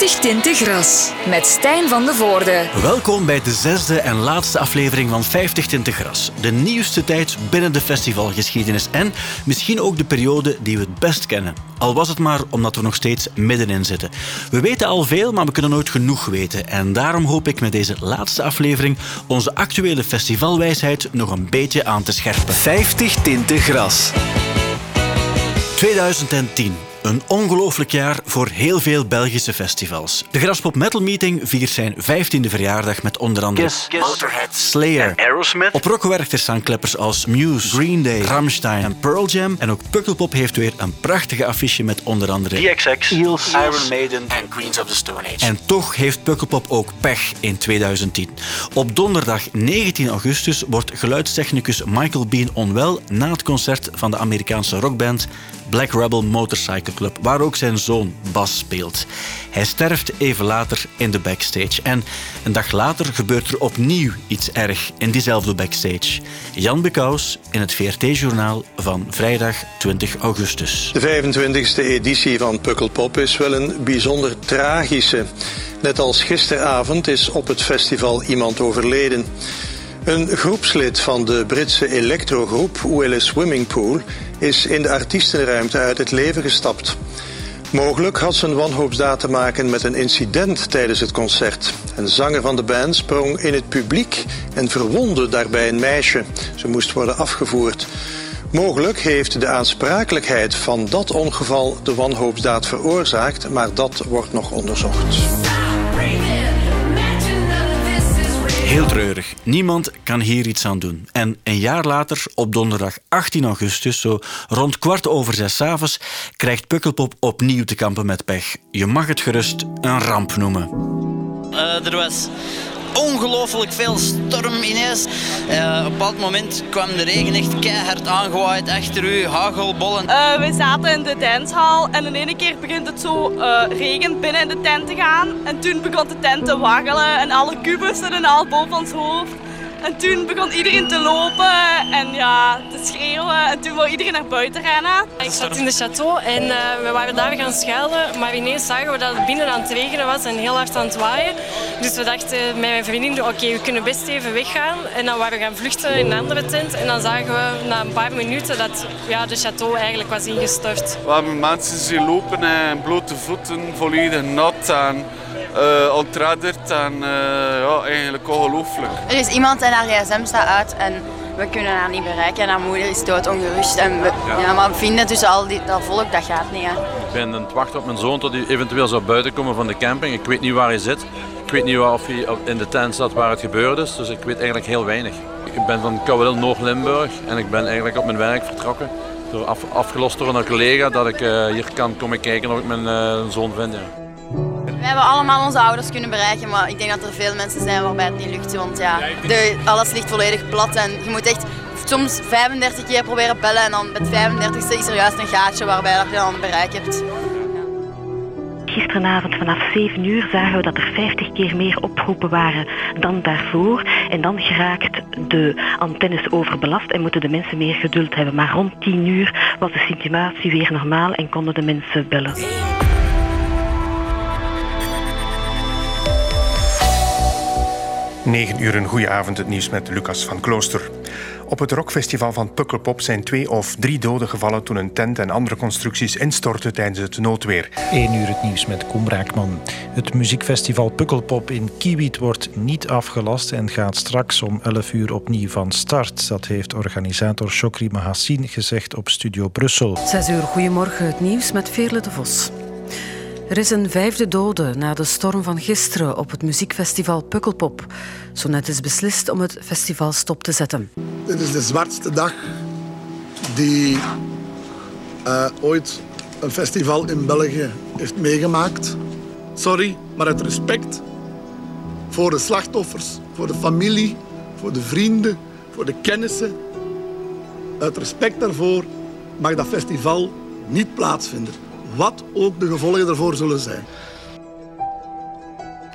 50 tinten gras met Stijn van de Voorde. Welkom bij de zesde en laatste aflevering van 50 tinten gras. De nieuwste tijd binnen de festivalgeschiedenis en misschien ook de periode die we het best kennen. Al was het maar omdat we nog steeds middenin zitten. We weten al veel, maar we kunnen nooit genoeg weten. En daarom hoop ik met deze laatste aflevering onze actuele festivalwijsheid nog een beetje aan te scherpen. 50 tinten gras. 2010. Een ongelooflijk jaar voor heel veel Belgische festivals. De Graspop Metal Meeting viert zijn 15e verjaardag met onder andere Kiss, Kiss, Motorhead, Slayer. Aerosmith. Op Rockwerchter staan kleppers als Muse, Green Day, Rammstein en Pearl Jam. En ook Pukkelpop heeft weer een prachtige affiche met onder andere DXX, Eels, Iron Maiden en Queens of the Stone Age. En toch heeft Pukkelpop ook pech in 2010. Op donderdag 19 augustus wordt geluidstechnicus Michael Bean onwel na het concert van de Amerikaanse rockband Black Rebel Motorcycle Club, waar ook zijn zoon Bas speelt. Hij sterft even later in de backstage. En een dag later gebeurt er opnieuw iets erg in diezelfde backstage. Jan Bekous in het VRT-journaal van vrijdag 20 augustus. De 25e editie van Pukkelpop is wel een bijzonder tragische. Net als gisteravond is op het festival iemand overleden. Een groepslid van de Britse electrogroep Willis Swimming Pool is in de artiestenruimte uit het leven gestapt. Mogelijk had zijn wanhoopsdaad te maken met een incident tijdens het concert. Een zanger van de band sprong in het publiek en verwondde daarbij een meisje. Ze moest worden afgevoerd. Mogelijk heeft de aansprakelijkheid van dat ongeval de wanhoopsdaad veroorzaakt, maar dat wordt nog onderzocht. Heel treurig. Niemand kan hier iets aan doen. En een jaar later, op donderdag 18 augustus, zo rond kwart over zes avonds, krijgt Pukkelpop opnieuw te kampen met pech. Je mag het gerust een ramp noemen. Uh, er was ongelooflijk veel storm ineens. Uh, op bepaald moment kwam de regen echt keihard aangewaaid achter u, hagelbollen. Uh, we zaten in de danshal en in ene keer begint het zo uh, regen binnen in de tent te gaan. En toen begon de tent te waggelen en alle kubus en al boven ons hoofd. En toen begon iedereen te lopen en ja, te schreeuwen. En toen wou iedereen naar buiten rennen. Ik zat in de château en uh, we waren daar gaan schuilen. Maar ineens zagen we dat het binnen aan het regenen was en heel hard aan het waaien. Dus we dachten met mijn vriendin, oké, okay, we kunnen best even weggaan. En dan waren we gaan vluchten in een andere tent. En dan zagen we na een paar minuten dat ja, de château eigenlijk was ingestort. We hebben mensen zien lopen en blote voeten, volledig nat. En uh, ontredderd en uh, ja, eigenlijk ongelooflijk. Er is iemand en haar gsm staat uit en we kunnen haar niet bereiken en haar moeder is doodongerust. En we, ja. ja. maar we vinden tussen al die, dat volk, dat gaat niet. Hè. Ik ben aan het wachten op mijn zoon tot hij eventueel zou buiten komen van de camping. Ik weet niet waar hij zit. Ik weet niet of hij in de tent zat waar het gebeurd is, dus ik weet eigenlijk heel weinig. Ik ben van Kouwel Noord-Limburg en ik ben eigenlijk op mijn werk vertrokken. Door af, afgelost door een collega dat ik uh, hier kan komen kijken of ik mijn uh, zoon vind. Ja. We hebben allemaal onze ouders kunnen bereiken, maar ik denk dat er veel mensen zijn waarbij het niet lukt. Want ja, de, alles ligt volledig plat en je moet echt soms 35 keer proberen bellen en dan met 35ste is er juist een gaatje waarbij je dan bereik hebt. Gisteravond vanaf 7 uur zagen we dat er 50 keer meer oproepen waren dan daarvoor. En dan geraakt de antennes overbelast en moeten de mensen meer geduld hebben. Maar rond 10 uur was de situatie weer normaal en konden de mensen bellen. 9 uur een goede avond, het nieuws met Lucas van Klooster. Op het rockfestival van Pukkelpop zijn twee of drie doden gevallen toen een tent en andere constructies instortten tijdens het noodweer. 1 uur het nieuws met Koen Braakman. Het muziekfestival Pukkelpop in Kiewiet wordt niet afgelast en gaat straks om 11 uur opnieuw van start. Dat heeft organisator Chokri Mahassin gezegd op Studio Brussel. 6 uur, goedemorgen, het nieuws met Veerle de Vos. Er is een vijfde dode na de storm van gisteren op het muziekfestival Pukkelpop. Zo net is beslist om het festival stop te zetten. Dit is de zwartste dag die uh, ooit een festival in België heeft meegemaakt. Sorry, maar uit respect voor de slachtoffers, voor de familie, voor de vrienden, voor de kennissen. Uit respect daarvoor mag dat festival niet plaatsvinden wat ook de gevolgen ervoor zullen zijn.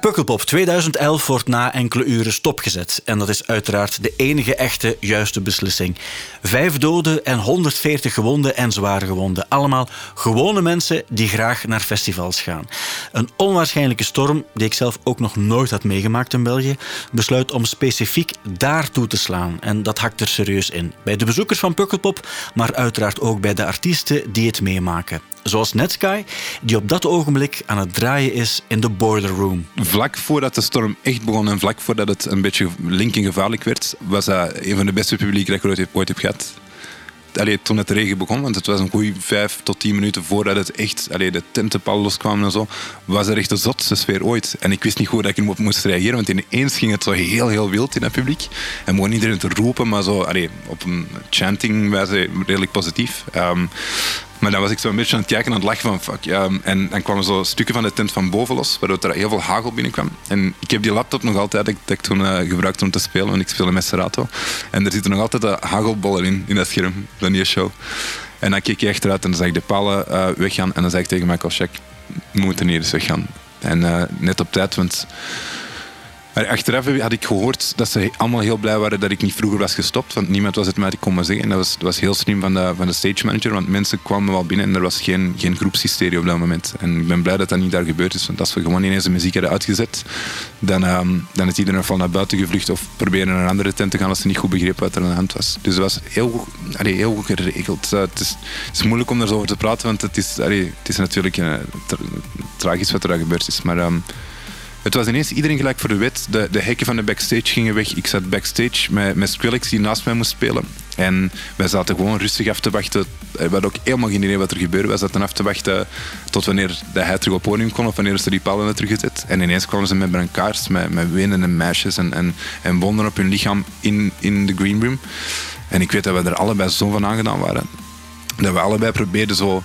Pukkelpop 2011 wordt na enkele uren stopgezet. En dat is uiteraard de enige echte juiste beslissing. Vijf doden en 140 gewonden en zware gewonden. Allemaal gewone mensen die graag naar festivals gaan. Een onwaarschijnlijke storm, die ik zelf ook nog nooit had meegemaakt in België, besluit om specifiek daar toe te slaan. En dat hakt er serieus in. Bij de bezoekers van Pukkelpop, maar uiteraard ook bij de artiesten die het meemaken zoals Netsky, die op dat ogenblik aan het draaien is in de boiler room. Vlak voordat de storm echt begon en vlak voordat het een beetje link en gevaarlijk werd, was dat een van de beste publieken dat ik ooit heb gehad. Allee, toen het regen begon, want het was een goede vijf tot tien minuten voordat het echt, allee, de tentenpal loskwamen en zo, was er echt de zotste sfeer ooit. En ik wist niet hoe dat ik erop moest reageren, want ineens ging het zo heel, heel wild in het publiek. En gewoon iedereen te roepen, maar zo, allee, op een chanting wijze redelijk positief. Um, maar dan was ik zo een beetje aan het kijken en aan het lachen van fuck. Ja. En dan kwamen zo stukken van de tent van boven los, waardoor er heel veel hagel binnenkwam. En ik heb die laptop nog altijd, dat ik toen uh, gebruikte om te spelen, want ik speel met Serato. En er zitten nog altijd de hagelbollen in, in dat scherm van die show. En dan keek ik achteruit en dan zag ik de palen uh, weggaan. En dan zei ik tegen Michael Check, we moeten hier eens weggaan. En uh, net op tijd, want maar achteraf had ik gehoord dat ze allemaal heel blij waren dat ik niet vroeger was gestopt. Want niemand was het mij komen zeggen. En dat was, dat was heel slim van de, van de stage manager. Want mensen kwamen wel binnen en er was geen, geen groepshysterie op dat moment. En ik ben blij dat dat niet daar gebeurd is. Want als we gewoon ineens de muziek hadden uitgezet, dan, um, dan is iedereen van naar buiten gevlucht of proberen naar een andere tent te gaan als ze niet goed begrepen wat er aan de hand was. Dus dat was heel, heel goed geregeld. Uh, het, is, het moeilijk om daar zo over te praten, want het is, het is natuurlijk tra tragisch wat er gebeurd is. Maar um, het was ineens iedereen gelijk voor de wet. De, de hekken van de backstage gingen weg. Ik zat backstage met, met Skrillex die naast mij moest spelen. En wij zaten gewoon rustig af te wachten. We hadden ook helemaal geen idee wat er gebeurde. Wij zaten af te wachten tot wanneer hij terug op podium kon of wanneer ze die palen hadden teruggezet. En ineens kwamen ze met brancards, met, met wenende meisjes en, en, en wonden op hun lichaam in, in de green room. En ik weet dat we er allebei zo van aangedaan waren. Dat we allebei probeerden zo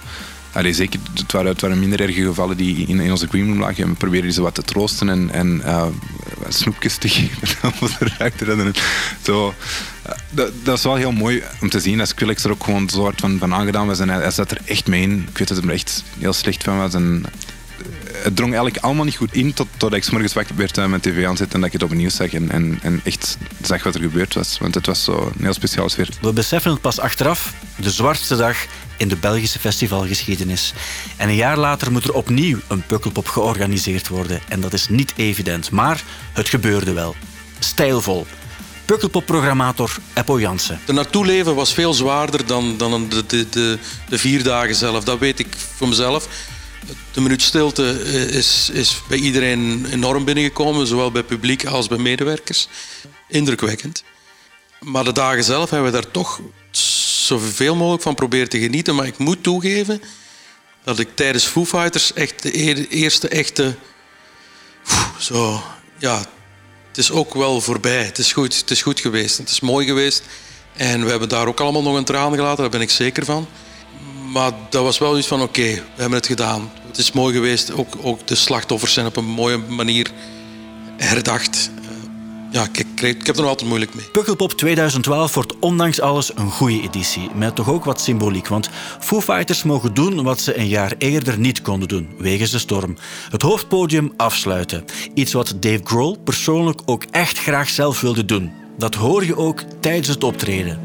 Allee, zeker, het waren, minder erge gevallen die in, in onze greenroom lagen. We probeerden ze wat te troosten en, en uh, snoepjes te geven. Zo, uh, dat, dat is wel heel mooi om te zien. Dat Skrillex er ook gewoon hard van, van aangedaan was. En hij zat er echt mee in. Ik weet dat hij er echt heel slecht van was. En het drong eigenlijk allemaal niet goed in tot, totdat ik morgens wakker werd uh, met tv aanzet en dat ik het opnieuw zag en, en, en, echt zag wat er gebeurd was. Want het was zo een heel speciaal sfeer. We beseffen het pas achteraf, de zwartste dag in de Belgische festivalgeschiedenis. En een jaar later moet er opnieuw een pukkelpop georganiseerd worden. En dat is niet evident, maar het gebeurde wel. Stijlvol. Pukkelpop-programmator Eppo Jansen. De naartoe leven was veel zwaarder dan, dan de, de, de, de vier dagen zelf. Dat weet ik voor mezelf. De minuut stilte is, is bij iedereen enorm binnengekomen, zowel bij publiek als bij medewerkers. Indrukwekkend. Maar de dagen zelf hebben we daar toch zoveel mogelijk van proberen te genieten. Maar ik moet toegeven dat ik tijdens Foo Fighters echt de eerste echte... Zo, ja, het is ook wel voorbij. Het is goed, het is goed geweest. Het is mooi geweest. En we hebben daar ook allemaal nog een traan gelaten, daar ben ik zeker van. Maar dat was wel iets van, oké, we hebben het gedaan. Het is mooi geweest. Ook, ook de slachtoffers zijn op een mooie manier herdacht. Eh, ja, ik, ik, ik, heb er nog altijd moeilijk mee. Pukkelpop 2012 wordt ondanks alles een goede editie. Met toch ook wat symboliek. Want Foo Fighters mogen doen wat ze een jaar eerder niet konden doen. Wegens de storm. Het hoofdpodium afsluiten. Iets wat Dave Grohl persoonlijk ook echt graag zelf wilde doen. Dat hoor je ook tijdens het optreden.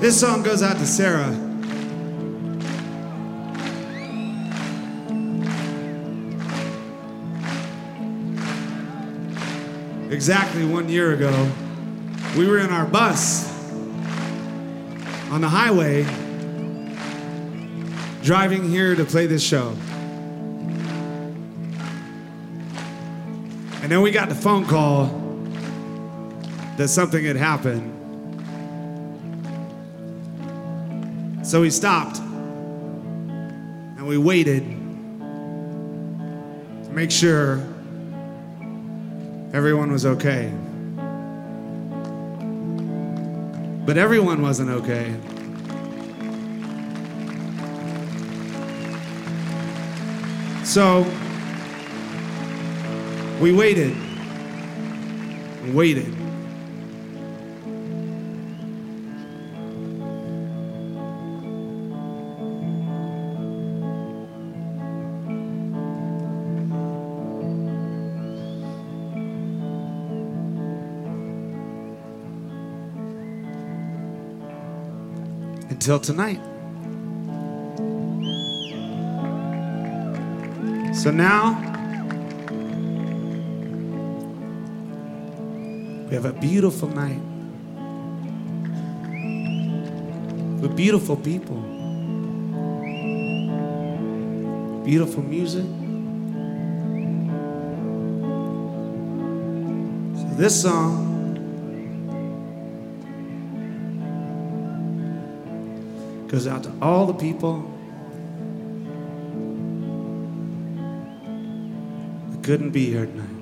This song goes out to Sarah. Exactly one year ago, we were in our bus on the highway driving here to play this show. And then we got the phone call that something had happened. So we stopped and we waited to make sure everyone was okay. But everyone wasn't okay. So we waited waited. Until tonight. So now we have a beautiful night with beautiful people, beautiful music. So this song goes out to all the people that couldn't be here tonight.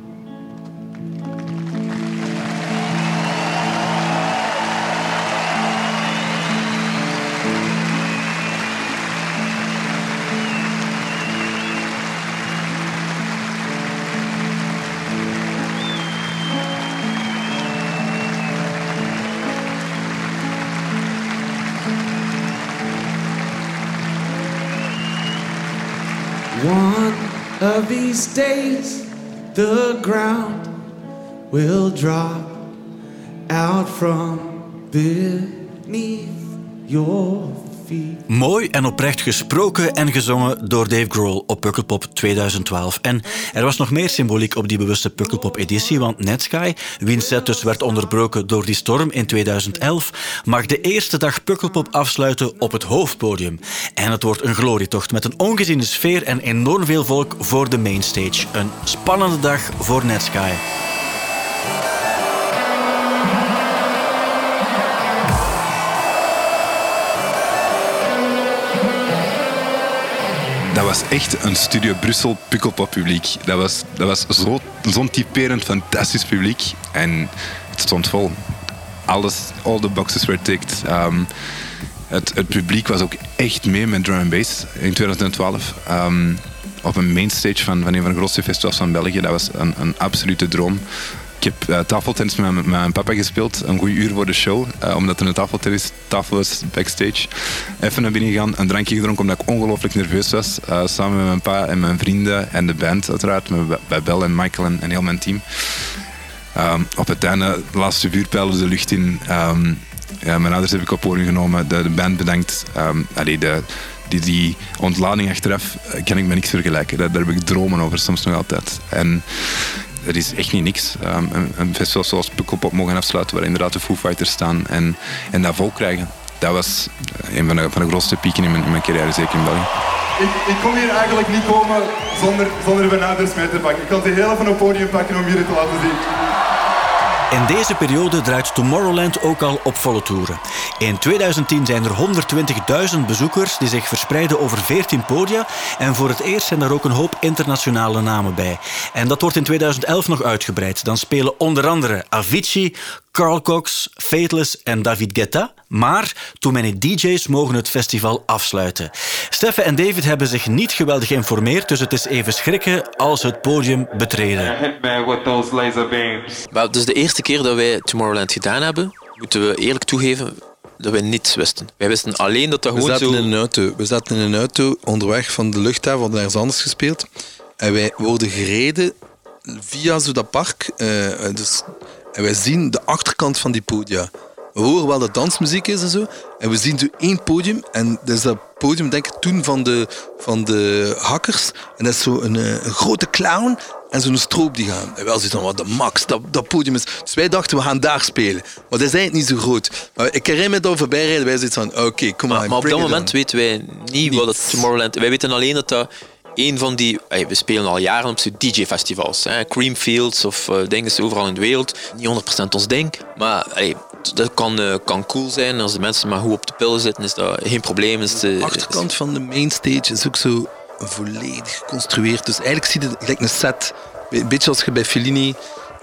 These days, the ground will drop out from beneath your. Mooi en oprecht gesproken en gezongen door Dave Grohl op Pukkelpop 2012. En er was nog meer symboliek op die bewuste Pukkelpop-editie, want Netsky, wiens set dus werd onderbroken door die storm in 2011, mag de eerste dag Pukkelpop afsluiten op het hoofdpodium. En het wordt een glorietocht met een ongeziene sfeer en enorm veel volk voor de mainstage. Een spannende dag voor Netsky. Was echt een Studio Brussel Pukkelpop publiek. Dat was, dat was zo- zo'n typerend fantastisch publiek. En het stond vol. Alles, all the boxes were ticked. Ehm, het, het publiek was ook echt mee met drum and bass in 2012. Ehm, op een mainstage van, van een van de grootste festivals van België. Dat was een, een absolute droom. Ik heb uh, tafeltennis met, mijn- papa gespeeld, een goed uur voor de show, eh, omdat er een tafeltennis tafel was backstage. Even naar binnen gegaan, een drankje gedronken omdat ik ongelooflijk nerveus was. eh, samen met mijn pa en mijn vrienden en de band uiteraard, met, bij Bel en Michael en, heel mijn team. Ehm, op het einde, de laatste vuurpijlen de lucht in. Ehm, ja, mijn ouders heb ik op oren genomen, de, band bedankt. Allee, de, die, die ontlading achteraf kan ik met niks vergelijken. Daar, daar heb ik dromen over, soms nog altijd. En dat is echt niet niks. Ehm, een, festival zoals Pukkelpop mogen afsluiten, waar inderdaad de Foo Fighters staan en, en dat vol krijgen. Dat was eh, een van de, van de grootste pieken in mijn, in mijn carrière, zeker in België. Ik, ik kon hier eigenlijk niet komen zonder, zonder mijn ouders mee te pakken. Ik kan ze heel even op het podium pakken om jullie te laten zien. In deze periode draait Tomorrowland ook al op volle toeren. In 2010 zijn er 120.000 bezoekers die zich verspreiden over 14 podia. En voor het eerst zijn er ook een hoop internationale namen bij. En dat wordt in 2011 nog uitgebreid. Dan spelen onder andere Avicii, Carl Cox, Fateless en David Guetta. Maar Too Many DJ's mogen het festival afsluiten. Steffe en David hebben zich niet geweldig geïnformeerd, dus het is even schrikken als ze het podium betreden. Hit me with those laser beams. Wel, het is de eerste keer dat wij Tomorrowland gedaan hebben. Moeten we eerlijk toegeven dat wij niets wisten. Wij wisten alleen dat dat We gewoon zaten zo... in een auto. We zaten in een auto onderweg van de luchthaven, we hadden ergens anders gespeeld. En wij worden gereden via zo dat park. eh, dus, en wij zien de achterkant van die podia. We horen wel dat dansmuziek is en zo. En we zien zo één podium. En dat is dat podium, denk ik, toen van de, van de hackers. En dat is zo een, eh, een grote clown en zo'n stroop die gaan. En wel zoiets van, wat de max, dat, dat podium is... Dus wij dachten, we gaan daar spelen. Maar dat is eigenlijk niet zo groot. Maar ik herinner me dat we voorbij rijden, wij zoiets van, oké, kom maar, Maar op dat moment on. weten wij niet wat het Tomorrowland... Wij weten alleen dat dat een van die... We spelen al jaren op zo'n DJ-festivals. Creamfields of eh, dingen overal in de wereld. Niet 100% ons ding. Maar dat kan, eh, kan cool zijn. Als de mensen maar goed op de pillen zitten, is dat geen probleem. Is de, De achterkant van de mainstage is ook zo volledig geconstrueerd. Dus eigenlijk zie je het een set. Een beetje als je bij Fellini...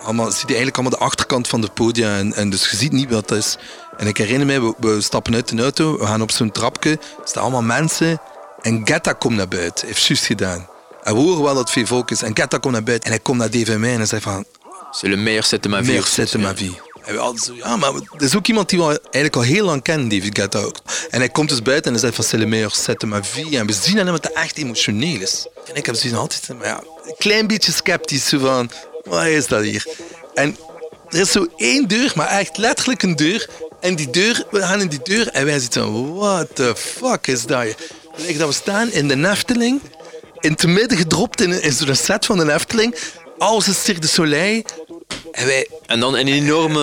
Allemaal, zie je eigenlijk allemaal de achterkant van de podia. En, en dus je ziet niet wat dat is. En ik herinner mij, we, we stappen uit de auto, we gaan op zo'n trapje. Er staan allemaal mensen. En Getta komt naar buiten. Heeft juist gedaan. En we horen wel dat volk is. En Getta komt naar buiten. En hij komt naar Dave en mij en zegt van... C'est le meilleur set de ma vie. Meilleur set de ma vie. En we hadden zo, ja, maar er is ook iemand die we eigenlijk al heel lang kennen, David Guetta ook. En hij komt dus buiten en hij zegt van, c'est le meilleur set de ma vie. En we zien aan hem dat hij echt emotioneel is. En ik heb zoiets altijd, maar ja, een klein beetje sceptisch, zo van, wat is dat hier? En er is zo één deur, maar echt letterlijk een deur. En die deur, we gaan in die deur en wij zitten what the fuck is dat? Like dat we staan in de Efteling, in het midden gedropt in, in zo'n set van de Efteling. Alles is Cirque du Soleil. En wij... En dan een enorme...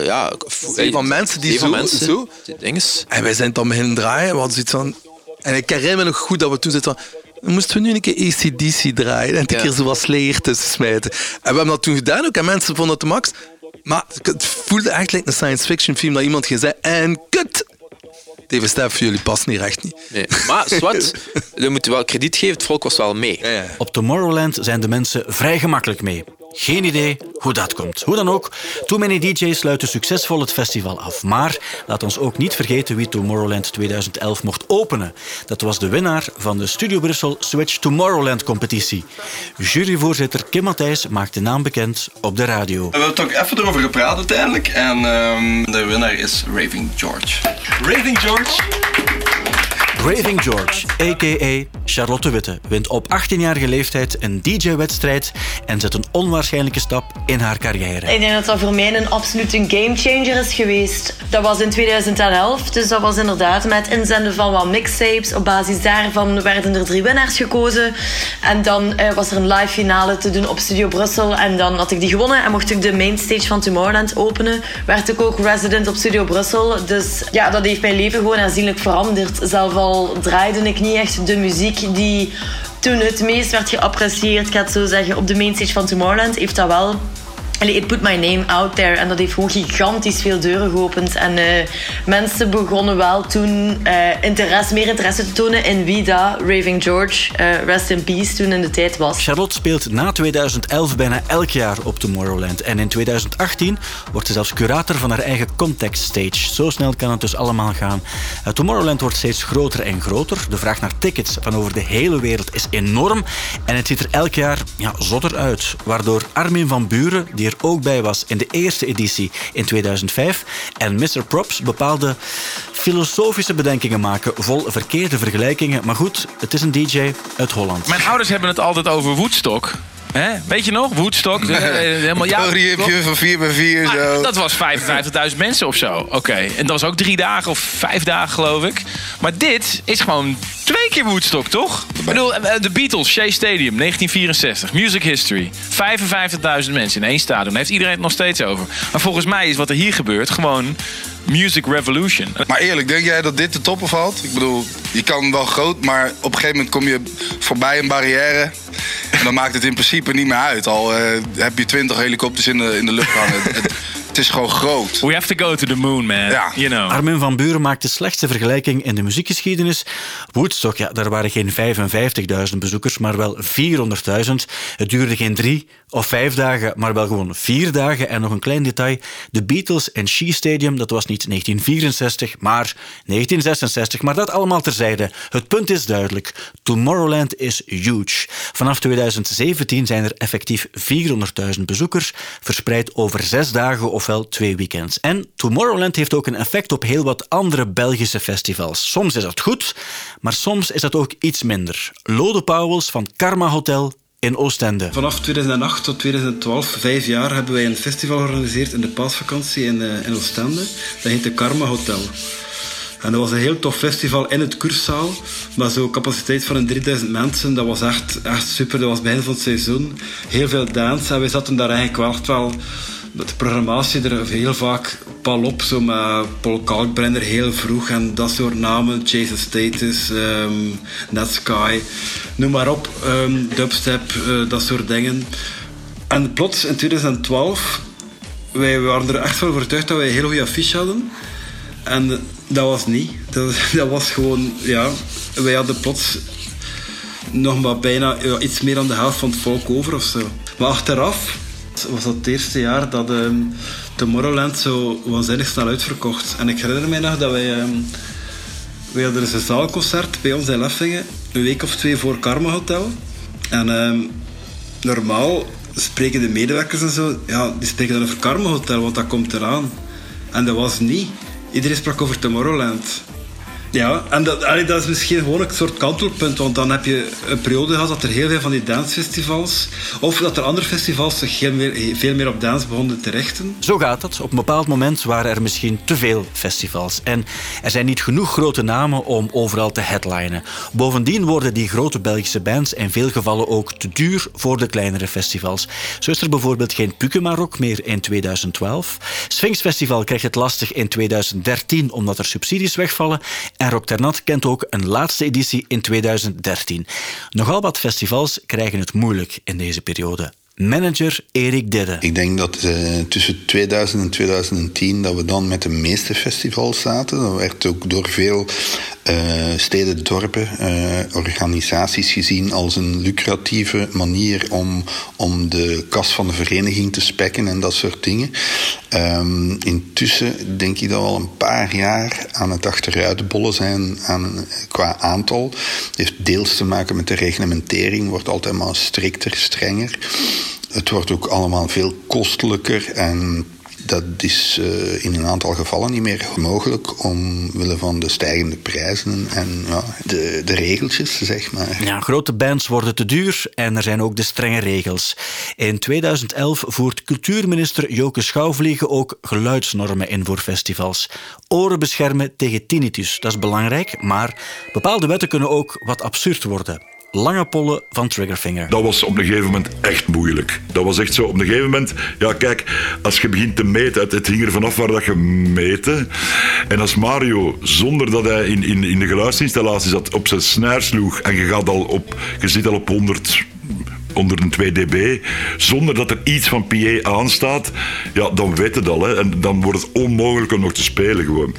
eh, Ja, Zee van mensen die zo- mensen, zo- dinges. En wij zijn dan beginnen draaien. We hadden zoiets van... En ik herinner me nog goed dat we toen zitten van... Moesten we nu een keer ACDC draaien en een Ja. keer zo wat Slayer tussen smijten. En we hebben dat toen gedaan ook en mensen vonden het de max. Maar het voelde like een science fiction film dat iemand zeggen en kut! Stef, jullie passen hier echt niet. Nee. Maar zwart, we moeten wel krediet geven, het volk was wel mee. Op Tomorrowland zijn de mensen vrij gemakkelijk mee. Geen idee hoe dat komt. Hoe dan ook, Too Many DJ's sluiten succesvol het festival af. Maar laat ons ook niet vergeten wie Tomorrowland 2011 mocht openen. Dat was de winnaar van de Studio Brussel Switch Tomorrowland competitie. Juryvoorzitter Kim Matthijs maakt de naam bekend op de radio. We hebben toch even erover gepraat uiteindelijk. En ehm, de winnaar is Raving George. Raving George. Raving George, a.k.a. Charlotte Witte, wint op 18-jarige leeftijd een DJ-wedstrijd en zet een onwaarschijnlijke stap in haar carrière. Ik denk dat dat voor mij een absoluut een gamechanger is geweest. Dat was in 2011, dus dat was inderdaad met inzenden van wat mixtapes. Op basis daarvan werden er drie winnaars gekozen. En dan eh, was er een live finale te doen op Studio Brussel. En dan had ik die gewonnen en mocht ik de mainstage van Tomorrowland openen. Werd ik ook resident op Studio Brussel. Dus ja, dat heeft mijn leven gewoon aanzienlijk veranderd. Zelf al draaide ik niet echt de muziek die toen het meest werd geapprecieerd, ik ga het zo zeggen, op de mainstage van Tomorrowland, heeft dat wel. Allee, it put my name out there. En dat heeft gewoon gigantisch veel deuren geopend. En eh, mensen begonnen wel toen eh, interesse, meer interesse te tonen in wie dat Raving George, eh, rest in peace, toen in de tijd was. Charlotte speelt na 2011 bijna elk jaar op Tomorrowland. En in 2018 wordt ze zelfs curator van haar eigen Context Stage. Zo snel kan het dus allemaal gaan. Tomorrowland wordt steeds groter en groter. De vraag naar tickets van over de hele wereld is enorm. En het ziet er elk jaar ja, zotter uit. Waardoor Armin van Buren, die ook bij was in de eerste editie in 2005, en Mr. Props bepaalde filosofische bedenkingen maken vol verkeerde vergelijkingen. Maar goed, het is een DJ uit Holland. Mijn ouders hebben het altijd over Woodstock. Hè? Weet je nog? Woodstock. eh, eh, helemaal, ja, van 4 bij 4 Maar zo. Dat was 55.000 mensen of zo. Oké. En dat was ook drie dagen of vijf dagen, geloof ik. Maar dit is gewoon twee keer Woodstock, toch? Ik bedoel, eh, de Beatles, Shea Stadium, 1964. Music History. 55.000 mensen in één stadion. Daar heeft iedereen het nog steeds over. Maar volgens mij is wat er hier gebeurt gewoon Music Revolution. Maar eerlijk, denk jij dat dit de toppen valt? Ik bedoel, je kan wel groot, maar op een gegeven moment kom je voorbij een barrière. En dan maakt het in principe niet meer uit. Al eh, heb je twintig helikopters in de, in de lucht hangen. Het, het, het is gewoon groot. We have to go to the moon, man. Ja. You know. Armin van Buren maakt de slechtste vergelijking in de muziekgeschiedenis. Woodstock, ja, daar waren geen 55.000 bezoekers, maar wel 400.000. Het duurde geen drie of vijf dagen, maar wel gewoon vier dagen. En nog een klein detail, de Beatles en Shea Stadium, dat was niet 1964, maar 1966. Maar dat allemaal terzijde. Het punt is duidelijk. Tomorrowland is huge. Vanaf 2017 zijn er effectief 400.000 bezoekers, verspreid over zes dagen ofwel twee weekends. En Tomorrowland heeft ook een effect op heel wat andere Belgische festivals. Soms is dat goed, maar soms is dat ook iets minder. Lode Pauwels van Karma Hotel in Oostende. Vanaf 2008 tot 2012, vijf jaar, hebben wij een festival georganiseerd in de paasvakantie in, eh, in Oostende. Dat heet de Karma Hotel. En dat was een heel tof festival in het kurszaal. Maar zo'n capaciteit van een 3000 mensen, dat was echt, echt super. Dat was begin van het seizoen. Heel veel dans. En wij zaten daar eigenlijk wel wel... Met de programmatie er heel vaak pal op. Zo met Paul Kalkbrenner heel vroeg. En dat soort namen. Jason Status, ehm Netsky. Noem maar op. ehm, dubstep, eh, dat soort dingen. En plots in 2012... Wij waren er echt van overtuigd dat wij een heel goede affiche hadden. En dat was niet. Dat, dat was gewoon, ja, wij hadden plots nog maar bijna iets meer dan de helft van het volk over of zo. Maar achteraf was dat het eerste jaar dat ehm Tomorrowland zo waanzinnig snel uitverkocht. En ik herinner mij nog dat wij, ehm wij hadden dus een zaalconcert bij ons in Leffingen, een week of twee voor Karma Hotel. En ehm, normaal spreken de medewerkers en zo, ja, die spreken dan over Karma Hotel, want dat komt eraan. En dat was niet. Iedereen sprak over Tomorrowland. Ja, en dat, dat is misschien gewoon een soort kantelpunt, want dan heb je een periode gehad dat er heel veel van die dancefestivals, of dat er andere festivals zich meer, veel meer op dans begonnen te richten. Zo gaat het. Op een bepaald moment waren er misschien te veel festivals. En er zijn niet genoeg grote namen om overal te headlinen. Bovendien worden die grote Belgische bands in veel gevallen ook te duur voor de kleinere festivals. Zo is er bijvoorbeeld geen Pukema-rock meer in 2012. Sphinx Festival krijgt het lastig in 2013 omdat er subsidies wegvallen. En Rock Ternat kent ook een laatste editie in 2013. Nogal wat festivals krijgen het moeilijk in deze periode. Manager Erik Didde. Ik denk dat uh, tussen 2000 en 2010 dat we dan met de meeste festivals zaten. Dat werd ook door veel uh, steden, dorpen, uh, organisaties gezien als een lucratieve manier om, om de kas van de vereniging te spekken en dat soort dingen. Um, intussen denk ik dat we al een paar jaar aan het achteruitbollen zijn aan, qua aantal. Het heeft deels te maken met de reglementering, wordt altijd maar strikter, strenger. Het wordt ook allemaal veel kostelijker en dat is uh, in een aantal gevallen niet meer mogelijk omwille van de stijgende prijzen en ja, de, de regeltjes, zeg maar. Ja, grote bands worden te duur en er zijn ook de strenge regels. In 2011 voert cultuurminister Joke Schouwvliegen ook geluidsnormen in voor festivals. Oren beschermen tegen tinnitus, dat is belangrijk, maar bepaalde wetten kunnen ook wat absurd worden lange pollen van Triggerfinger. Dat was op een gegeven moment echt moeilijk. Dat was echt zo. Op een gegeven moment, ja, kijk, als je begint te meten, het, het hing er vanaf waar dat je meten. En als Mario, zonder dat hij in, in, in de geluidsinstallatie zat, op zijn snaar sloeg en je, gaat al op, je zit al op 100 onder een 2 dB, zonder dat er iets van PA aanstaat, ja, dan weet het al. Hè. En dan wordt het onmogelijk om nog te spelen gewoon.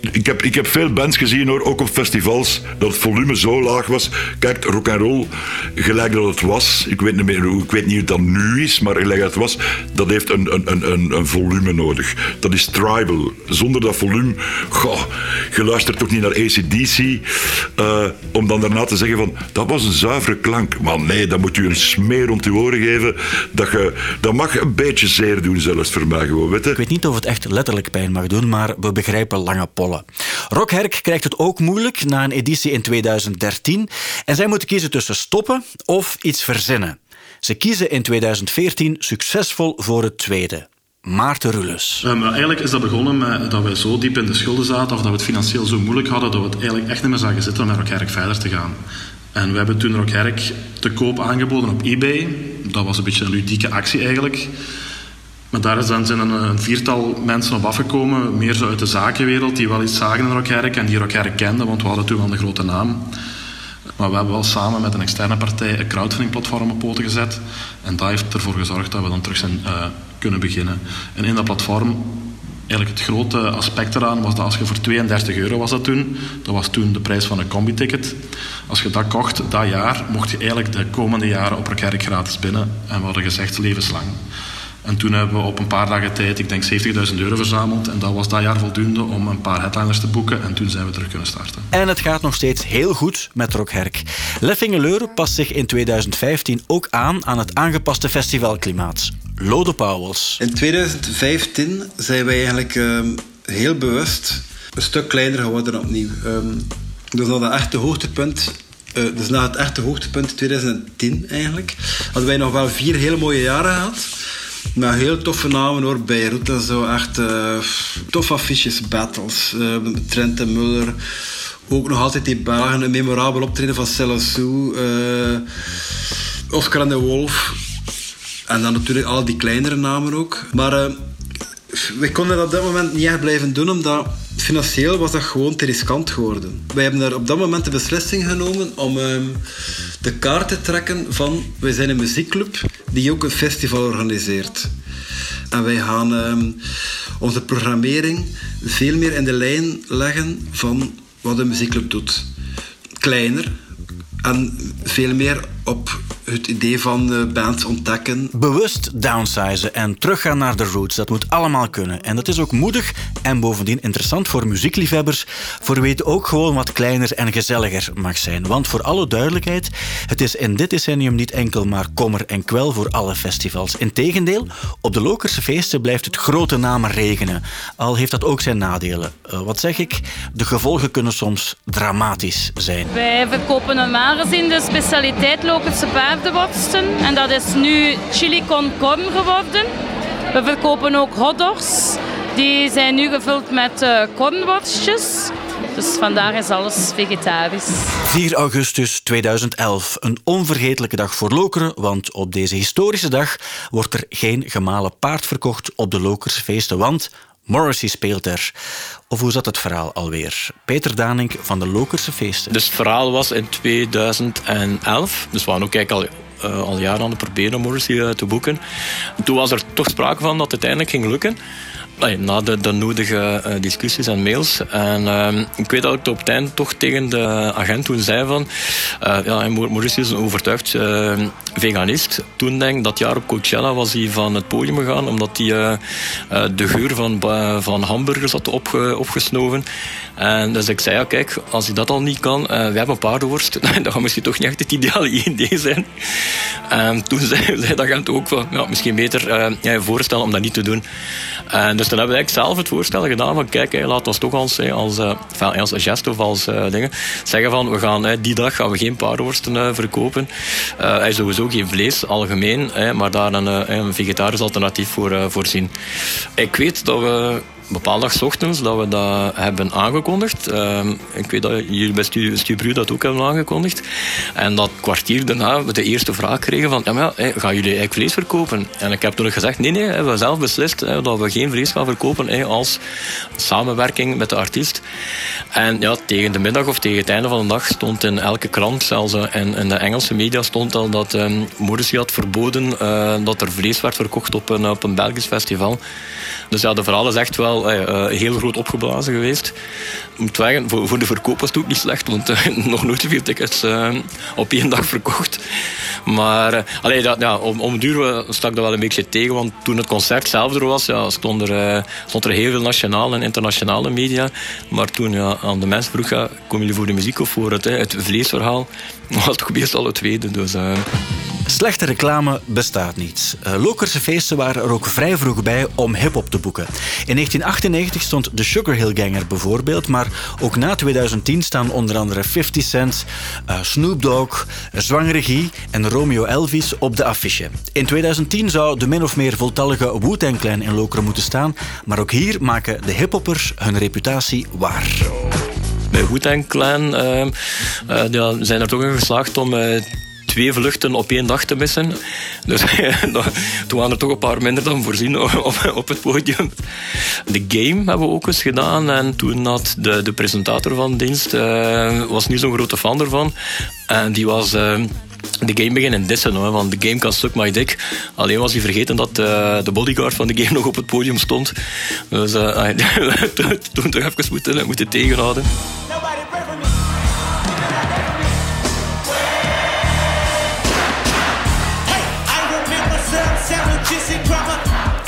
Ik heb, ik heb veel bands gezien hoor, ook op festivals, dat het volume zo laag was. Kijk, rock and roll, gelijk dat het was, ik weet niet meer ik weet niet hoe dat nu is, maar gelijk dat het was, dat heeft een, een, een, een volume nodig. Dat is tribal. Zonder dat volume, goh, je luistert toch niet naar ACDC, uh, om dan daarna te zeggen van, dat was een zuivere klank. Maar nee, dan moet je een smeer rond je oren geven, dat, je, dat mag een beetje zeer doen zelfs voor mij gewoon, Ik weet niet of het echt letterlijk pijn mag doen, maar we begrijpen lange pollen. Rockherk krijgt het ook moeilijk na een editie in 2013 en zij moeten kiezen tussen stoppen of iets verzinnen. Ze kiezen in 2014 succesvol voor het tweede. Maarten Rules. Um, eigenlijk is dat begonnen met dat wij zo diep in de schulden zaten of dat we het financieel zo moeilijk hadden dat we het eigenlijk echt niet meer zagen zitten om met Rockherk verder te gaan. En we hebben toen Rockherk te koop aangeboden op eBay. Dat was een beetje een ludieke actie eigenlijk. Maar daar zijn een, een viertal mensen op afgekomen, meer zo uit de zakenwereld, die wel iets zagen in Rockherk en die Rockherk kenden, want we hadden toen wel een grote naam. Maar we hebben wel samen met een externe partij een crowdfundingplatform op poten gezet. En dat heeft ervoor gezorgd dat we dan terug zijn uh, kunnen beginnen. En in dat platform, eigenlijk het grote aspect eraan was dat als je voor 32 euro was dat toen, dat was toen de prijs van een combi-ticket. Als je dat kocht dat jaar, mocht je eigenlijk de komende jaren op Rockherk gratis binnen. En we hadden gezegd levenslang. En toen hebben we op een paar dagen tijd, ik denk 70.000 euro verzameld. En dat was dat jaar voldoende om een paar headliners te boeken. En toen zijn we terug kunnen starten. En het gaat nog steeds heel goed met Rockherk. Leffingeleuren past zich in 2015 ook aan aan het aangepaste festivalklimaat. Lode Pauwels. In 2015 zijn wij eigenlijk um, heel bewust een stuk kleiner geworden opnieuw. Um, dus na het echte hoogtepunt uh, dus na het echte hoogtepunt 2010 eigenlijk, hadden wij nog wel vier hele mooie jaren gehad. Met heel toffe namen hoor, Beirut en zo. Echt uh, toffe affiches, battles. Uh, Trent en Muller. Ook nog altijd die Belgen. Een memorabel optreden van Celassou. Uh, Oscar en de Wolf. En dan natuurlijk al die kleinere namen ook. Maar we konden dat op dat moment niet echt blijven doen, omdat financieel was dat gewoon te riskant geworden. Wij hebben daar op dat moment de beslissing genomen om um, de kaart te trekken van... Wij zijn een muziekclub die ook een festival organiseert. En wij gaan um, onze programmering veel meer in de lijn leggen van wat een muziekclub doet. Kleiner en veel meer op het idee van de band ontdekken. Bewust downsizen en teruggaan naar de roots, dat moet allemaal kunnen. En dat is ook moedig en bovendien interessant voor muziekliefhebbers, voor wie het ook gewoon wat kleiner en gezelliger mag zijn. Want voor alle duidelijkheid, het is in dit decennium niet enkel maar kommer en kwel voor alle festivals. Integendeel, op de Lokerse feesten blijft het grote namen regenen. Al heeft dat ook zijn nadelen. Uh, wat zeg ik? De gevolgen kunnen soms dramatisch zijn. Wij verkopen normaal gezien de specialiteit Lokerse paardenworsten. En dat is nu chili con corn geworden. We verkopen ook hotdogs. Die zijn nu gevuld met uh, kornworstjes. Dus vandaag is alles vegetarisch. 4 augustus 2011. Een onvergetelijke dag voor Lokeren, want op deze historische dag wordt er geen gemalen paard verkocht op de Lokerse feesten, want Morrissey speelt er. Of hoe zat het verhaal alweer? Peter Danink van de Lokerse feesten. Dus het verhaal was in 2011. Dus we waren ook eigenlijk al, uh, al jaren aan het proberen Morrissey uh, te boeken. Toen was er toch sprake van dat het uiteindelijk ging lukken na de, de nodige uh, discussies en mails. En uh, ik weet dat ik op het eind toch tegen de agent toen zei van... Uh, ja, Maurice is een overtuigd veganist. Toen denk ik dat jaar op Coachella was hij van het podium gegaan omdat hij de geur van, van hamburgers had opge, opgesnoven. En dus ik zei, ja kijk, als ik dat al niet kan, we hebben een paardenworst. dat gaat misschien toch niet echt het ideale idee zijn. En toen zei, zei de agent ook van, ja, misschien beter je voorstellen om dat niet te doen. En dus toen hebben we eigenlijk zelf het voorstel gedaan van kijk, hey, laat ons toch als, als, als gest of als uh, dingen zeggen van we gaan die dag gaan we geen paardenworsten uh, verkopen. Hij sowieso geen vlees, algemeen, maar daar een, een vegetarisch alternatief voor voorzien. Ik weet dat we bepaalde dag ochtends dat we dat hebben aangekondigd. Uh, ik weet dat jullie bij Stubru dat ook hebben aangekondigd. En dat kwartier daarna we de eerste vraag kregen van ja, gaan jullie eigenlijk vlees verkopen? En ik heb toen gezegd nee, nee, we hebben zelf beslist dat we geen vlees gaan verkopen als samenwerking met de artiest. En ja, tegen de middag of tegen het einde van de dag stond in elke krant, zelfs in, in de Engelse media, stond al dat um, had verboden uh, dat er vlees werd verkocht op een, op een Belgisch festival. Dus ja, de verhaal is echt wel uh, heel groot opgeblazen geweest. Moet zeggen, voor, de verkoop was het ook niet slecht, want uh, nog nooit zoveel tickets op één dag verkocht. Maar allee, dat, ja, om, om duur stak dat wel een beetje tegen, want toen het concert zelf er was, ja, stond, er, stond er heel veel nationale en internationale media. Maar toen ja, aan de mensen vroeg, komen jullie voor de muziek of voor het, het vleesverhaal? was het toch meestal het tweede. Dus, Slechte reclame bestaat niet. Uh, Lokerse feesten waren er ook vrij vroeg bij om hip-hop te boeken. In 1998 stond de Sugar Hill Ganger bijvoorbeeld, maar ook na 2010 staan onder andere 50 Cent, uh, Snoop Dogg, Zwangere Guy en Romeo Elvis op de affiche. In 2010 zou de min of meer voltallige Wu-Tang Clan in Lokeren moeten staan, maar ook hier maken de hiphoppers hun reputatie waar bij Wu-Tang Clan uh, zijn er toch in geslaagd om twee vluchten op één dag te missen. Dus toen waren er toch een paar minder dan voorzien op, op het podium. De game hebben we ook eens gedaan. En toen had de, de presentator van dienst, uh, was niet zo'n grote fan ervan. En die was... Uh, de game beginnen dissen, hoor, want de game kan stuk my dick. Alleen was hij vergeten dat uh, de bodyguard van de game nog op het podium stond. Dus uh, toen toch even moeten, moeten tegenhouden.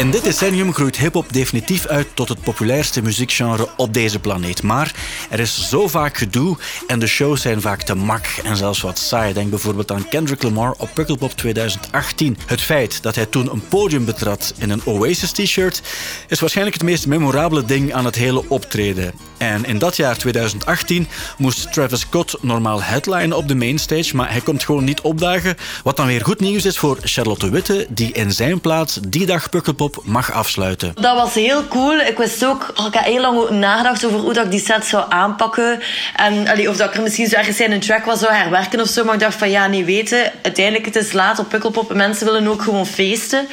In dit decennium groeit hip-hop definitief uit tot het populairste muziekgenre op deze planeet. Maar er is zo vaak gedoe en de shows zijn vaak te mak en zelfs wat saai. Denk bijvoorbeeld aan Kendrick Lamar op Pukkelpop 2018. Het feit dat hij toen een podium betrad in een Oasis-t-shirt is waarschijnlijk het meest memorabele ding aan het hele optreden. En in dat jaar 2018 moest Travis Scott normaal headline op de mainstage, maar hij komt gewoon niet opdagen. Wat dan weer goed nieuws is voor Charlotte Witte, die in zijn plaats die dag Pukkelpop mag afsluiten. Dat was heel cool. Ik wist ook, ik had heel lang nagedacht over hoe dat ik die set zou aanpakken. En of dat ik er misschien zo ergens in een track was zou herwerken of zo. Maar ik dacht van ja, niet weten. Uiteindelijk, het is laat op Pukkelpop en mensen willen ook gewoon feesten.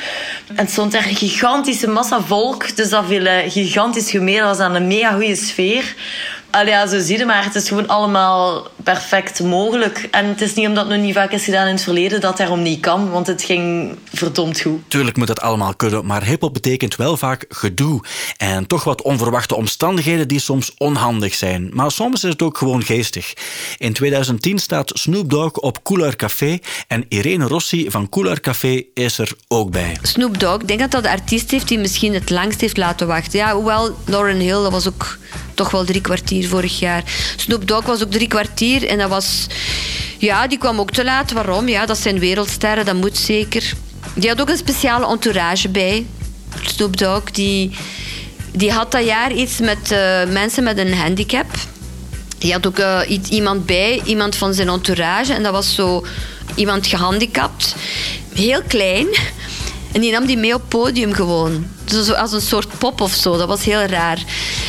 En het stond er een gigantische massa volk. Dus dat viel gigantisch gemeen. Dat was aan een mega goede sfeer. Allee, ja, zo zie je maar. Het is gewoon allemaal perfect mogelijk. En het is niet omdat het nog niet vaak is gedaan in het verleden dat daarom niet kan, want het ging verdomd goed. Tuurlijk moet dat allemaal kunnen, maar hip-hop betekent wel vaak gedoe. En toch wat onverwachte omstandigheden die soms onhandig zijn. Maar soms is het ook gewoon geestig. In 2010 staat Snoop Dogg op Couleur Café en Irene Rossi van Couleur Café is er ook bij. Snoop Dogg, ik denk dat dat de artiest heeft die misschien het langst heeft laten wachten. Ja, hoewel Lauren Hill, dat was ook toch wel drie kwartier vorig jaar. Snoop Dogg was ook drie kwartier en dat was... Ja, die kwam ook te laat. Waarom? Ja, dat zijn wereldsterren, dat moet zeker. Die had ook een speciale entourage bij. Snoop Dogg, die, die had dat jaar iets met uh, mensen met een handicap. Die had ook uh, iemand bij, iemand van zijn entourage. En dat was zo iemand gehandicapt. Heel klein. En die nam die mee op podium gewoon. Dus als een soort pop of zo. Dat was heel raar.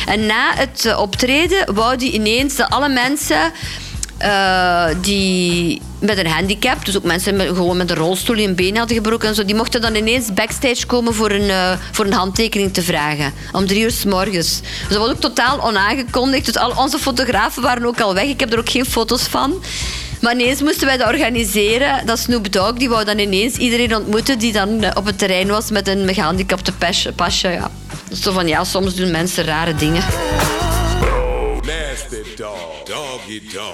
En na het uh, optreden wou die ineens dat alle mensen uh, die met een handicap, dus ook mensen met, gewoon met een rolstoel die een been hadden gebroken en zo, die mochten dan ineens backstage komen voor een, uh, voor een handtekening te vragen. Om drie uur s morgens. Dus dat was ook totaal onaangekondigd. Dus al onze fotografen waren ook al weg. Ik heb er ook geen foto's van. Maar ineens moesten wij dat organiseren. Dat Snoop Dogg die wou dan ineens iedereen ontmoeten die dan op het terrein was met een gehandicapte pasje. ja. Dus zo van ja, soms doen mensen rare dingen.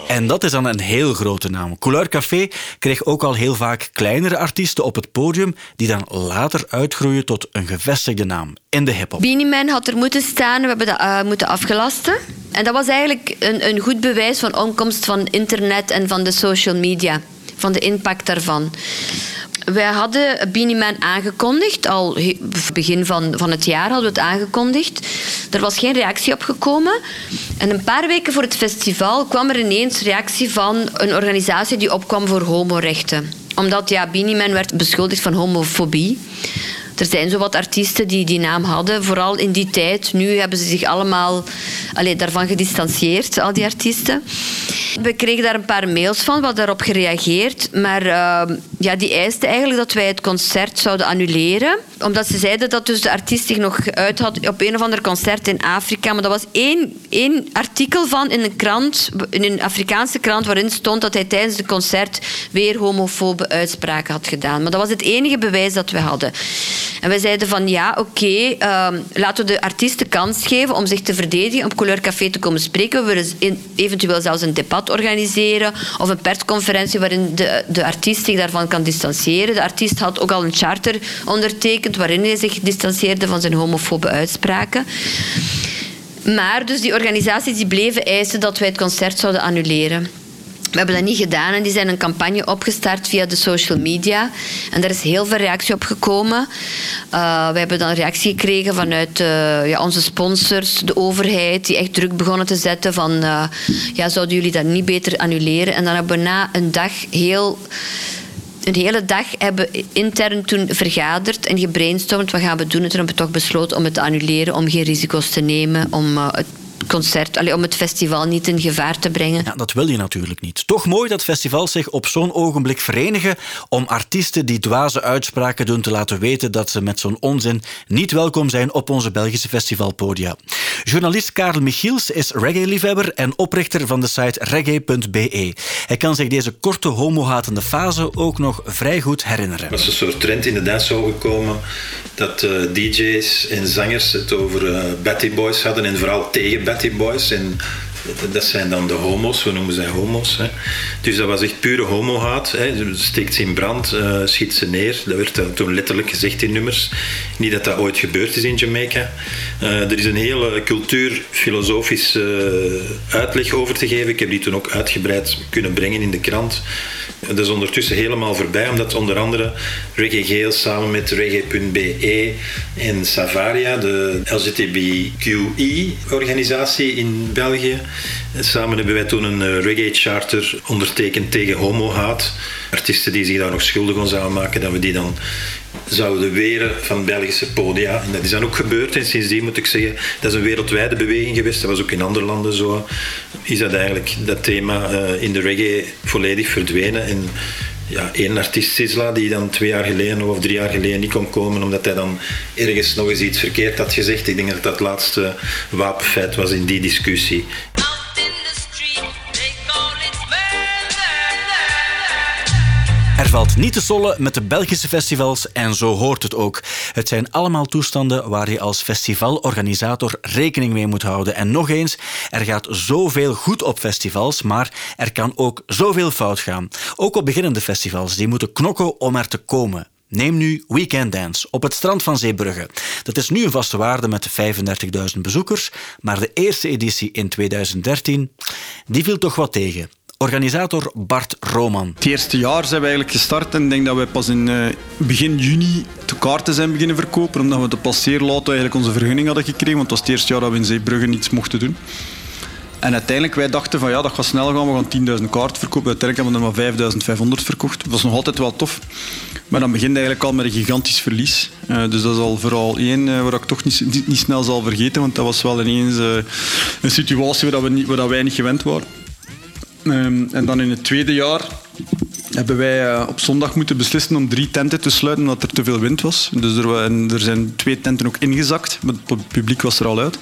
En dat is dan een heel grote naam. Couleur Café kreeg ook al heel vaak kleinere artiesten op het podium die dan later uitgroeien tot een gevestigde naam in de hip-hop. Beanie Man had er moeten staan, we hebben dat uh, moeten afgelasten. En dat was eigenlijk een, een goed bewijs van onkomst van internet en van de social media, van de impact daarvan. Wij hadden Beanie Man aangekondigd, al begin van, van het jaar hadden we het aangekondigd. Er was geen reactie op gekomen. En een paar weken voor het festival kwam er ineens reactie van een organisatie die opkwam voor homorechten. Omdat ja, Beanie Man werd beschuldigd van homofobie. Er zijn zo wat artiesten die die naam hadden, vooral in die tijd. Nu hebben ze zich allemaal allee, daarvan gedistanceerd, al die artiesten. We kregen daar een paar mails van, hadden daarop gereageerd. Maar uh, ja, die eisten eigenlijk dat wij het concert zouden annuleren. Omdat ze zeiden dat dus de artiest zich nog uit had op een of ander concert in Afrika. Maar dat was één, één artikel van in een krant, in een Afrikaanse krant, waarin stond dat hij tijdens het concert weer homofobe uitspraken had gedaan. Maar dat was het enige bewijs dat we hadden. En wij zeiden van ja, oké, uh, laten we de artiest de kans geven om zich te verdedigen, op Couleur Café te komen spreken. We willen eventueel zelfs een debat organiseren of een persconferentie waarin de, de artiest zich daarvan kan distancieren. De artiest had ook al een charter ondertekend waarin hij zich distancieerde van zijn homofobe uitspraken. Maar dus die organisaties die bleven eisen dat wij het concert zouden annuleren. We hebben dat niet gedaan en die zijn een campagne opgestart via de social media. En daar is heel veel reactie op gekomen. Uh, we hebben dan reactie gekregen vanuit uh, ja, onze sponsors, de overheid, die echt druk begonnen te zetten van uh, ja, zouden jullie dat niet beter annuleren? En dan hebben we na een dag heel een hele dag hebben intern toen vergaderd en gebrainstormd. Wat gaan we doen? En toen hebben we toch besloten om het te annuleren, om geen risico's te nemen, om het concert, allee, om het festival niet in gevaar te brengen. Ja, dat wil je natuurlijk niet. Toch mooi dat festivals zich op zo'n ogenblik verenigen om artiesten die dwaze uitspraken doen te laten weten dat ze met zo'n onzin niet welkom zijn op onze Belgische festivalpodia. Journalist Karel Michiels is reggae-liefhebber en oprichter van de site reggae.be. Hij kan zich deze korte homohatende fase ook nog vrij goed herinneren. Er was een soort trend in de dancehall gekomen dat uh, DJ's en zangers het over uh, Batty Boys hadden en vooral tegen Batty Boys. En dat zijn dan de homo's, we noemen zij homo's. Hè. Dus dat was echt pure homohaat. Hè. Steekt ze in brand, uh, schiet ze neer. Dat werd toen letterlijk gezegd in nummers. Niet dat dat ooit gebeurd is in Jamaica. Uh, er is een hele cultuurfilosofische uitleg over te geven. Ik heb die toen ook uitgebreid kunnen brengen in de krant. Dat is ondertussen helemaal voorbij, omdat onder andere Reggae Geel samen met Reggae.be en Savaria, de LGTBQI-organisatie in België, samen hebben wij toen een reggae charter ondertekend tegen homohaat. Artiesten die zich daar nog schuldig aan zouden maken, dat we die dan zouden weren van Belgische podia. En dat is dan ook gebeurd. En sindsdien moet ik zeggen, dat is een wereldwijde beweging geweest. Dat was ook in andere landen zo. Is dat eigenlijk dat thema uh, in de reggae volledig verdwenen. En ja, één artiest, Sisla, die dan twee jaar geleden of drie jaar geleden niet kon komen omdat hij dan ergens nog eens iets verkeerd had gezegd. Ik denk dat dat laatste wapenfeit was in die discussie. Er valt niet te sollen met de Belgische festivals en zo hoort het ook. Het zijn allemaal toestanden waar je als festivalorganisator rekening mee moet houden. En nog eens, er gaat zoveel goed op festivals, maar er kan ook zoveel fout gaan. Ook op beginnende festivals, die moeten knokken om er te komen. Neem nu Weekend Dance op het strand van Zeebrugge. Dat is nu een vaste waarde met 35.000 bezoekers, maar de eerste editie in 2013, die viel toch wat tegen. Organisator Bart Roman. Het eerste jaar zijn we eigenlijk gestart en ik denk dat we pas in uh, begin juni de kaarten zijn beginnen verkopen, omdat we de passeerlato eigenlijk onze vergunning hadden gekregen, want het was het eerste jaar dat we in Zeebrugge niets mochten doen. En uiteindelijk, wij dachten van ja, dat gaat snel gaan, we gaan 10.000 kaarten verkopen. Uiteindelijk hebben we er maar 5.500 verkocht. Dat was nog altijd wel tof. Maar dan begint eigenlijk al met een gigantisch verlies. Uh, dus dat is al vooral één uh, waar ik toch niet, niet, snel zal vergeten, want dat was wel ineens een situatie waar, we niet, waar niet gewend waren. Um, en dan in het tweede jaar hebben wij op zondag moeten beslissen om drie tenten te sluiten omdat er te veel wind was. Dus er, er zijn twee tenten ook ingezakt, maar het publiek was er al uit.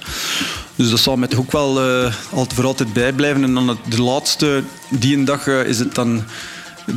Dus dat zal toch ook wel uh, voor altijd bijblijven. En dan de laatste, die een dag uh, is het dan,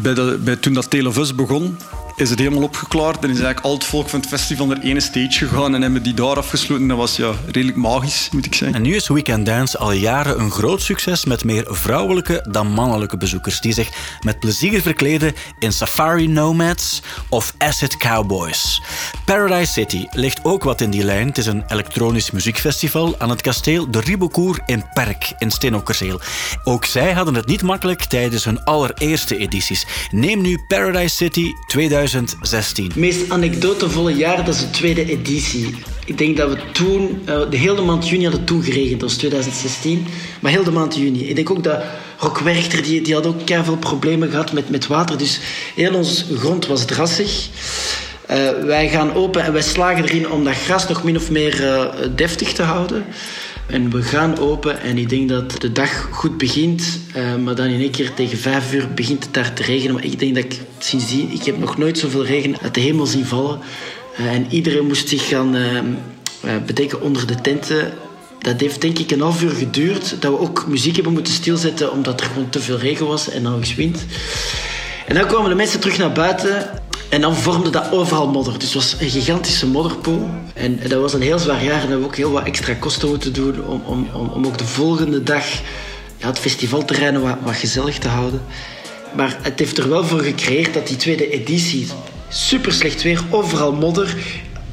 bij de, bij, toen dat Televus begon, is het helemaal opgeklaard. En is eigenlijk al het volk van het festival naar ene stage gegaan en hebben die daar afgesloten. Dat was ja, redelijk magisch, moet ik zeggen. En nu is Weekend Dance al jaren een groot succes met meer vrouwelijke dan mannelijke bezoekers die zich met plezier verkleden in Safari Nomads of Acid Cowboys. Paradise City ligt ook wat in die lijn. Het is een elektronisch muziekfestival aan het kasteel de Ribocourt in Perk in Steenokkerzeel. Ook zij hadden het niet makkelijk tijdens hun allereerste edities. Neem nu Paradise City 2000 2016. Het meest anekdotevolle jaar, dat is de tweede editie. Ik denk dat we toen, uh, de hele maand juni hadden toen geregend, dat was 2016. Maar heel de maand juni. Ik denk ook dat Rock Werchter, die, die had ook veel problemen gehad met, met water. Dus heel onze grond was drassig. Uh, wij gaan open en wij slagen erin om dat gras nog min of meer uh, deftig te houden. En we gaan open en ik denk dat de dag goed begint. Uh, maar dan in één keer tegen vijf uur begint het daar te regenen. Maar ik denk dat ik sindsdien... Ik heb nog nooit zoveel regen uit de hemel zien vallen. Uh, en iedereen moest zich gaan uh, bedekken onder de tenten. Dat heeft denk ik een half uur geduurd. Dat we ook muziek hebben moeten stilzetten omdat er gewoon te veel regen was en eens wind. En dan kwamen de mensen terug naar buiten en dan vormde dat overal modder. Dus het was een gigantische modderpoel. En dat was een heel zwaar jaar. En we hebben ook heel wat extra kosten moeten doen om, om, om, om ook de volgende dag ja, het festivalterrein wat, wat gezellig te houden. Maar het heeft er wel voor gecreëerd dat die tweede editie super slecht weer, overal modder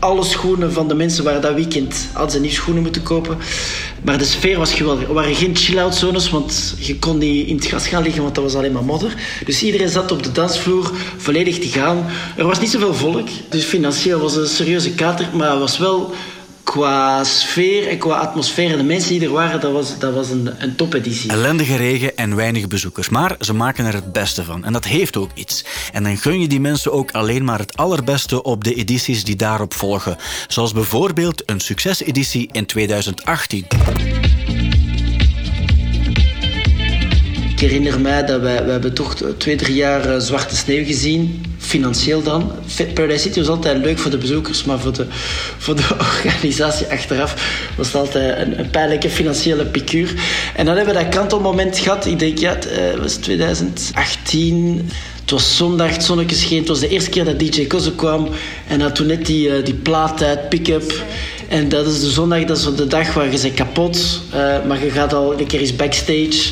alle schoenen van de mensen waar dat weekend hadden ze nieuwe schoenen moeten kopen. Maar de sfeer was geweldig. Er waren geen chill-out zones, want je kon niet in het gas gaan liggen, want dat was alleen maar modder. Dus iedereen zat op de dansvloer volledig te gaan. Er was niet zoveel volk, dus financieel was het een serieuze kater, maar het was wel qua sfeer en qua atmosfeer en de mensen die er waren, dat was, dat was een, een topeditie. Ellendige regen en weinig bezoekers, maar ze maken er het beste van. En dat heeft ook iets. En dan gun je die mensen ook alleen maar het allerbeste op de edities die daarop volgen. Zoals bijvoorbeeld een succeseditie in 2018. Herinner mij dat wij, we hebben toch twee, drie jaar eh, zwarte sneeuw gezien. Financieel dan. Paradise City was altijd leuk voor de bezoekers, maar voor de, voor de organisatie achteraf was het altijd een, een pijnlijke financiële picuur. En dan hebben we dat kantelmoment gehad. Ik denk, ja, het uh, was 2018. Het was zondag, het zonnetje scheen. Het was de eerste keer dat DJ Koze kwam. En had toen net die, uh, die plaat uit, pick-up. En dat is de zondag, dat is de dag waar je bent kapot. Uh, maar je gaat al een keer eens backstage.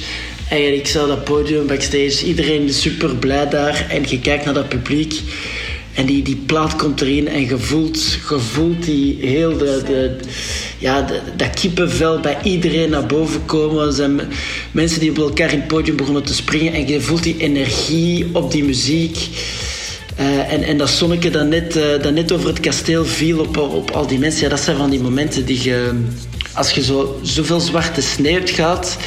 En ik zag dat podium backstage. Iedereen is super blij daar. En je kijkt naar dat publiek. En die, die plaat komt erin en je voelt, je voelt die heel de, ja, dat kippenvel bij iedereen naar boven komen. Zijn mensen die op elkaar in het podium begonnen te springen en je voelt die energie op die muziek. Uh, en, en dat zonnetje dat net, uh, net over het kasteel viel op, op al die mensen. Ja, dat zijn van die momenten die je... Als je zo, zoveel zwarte sneeuw gaat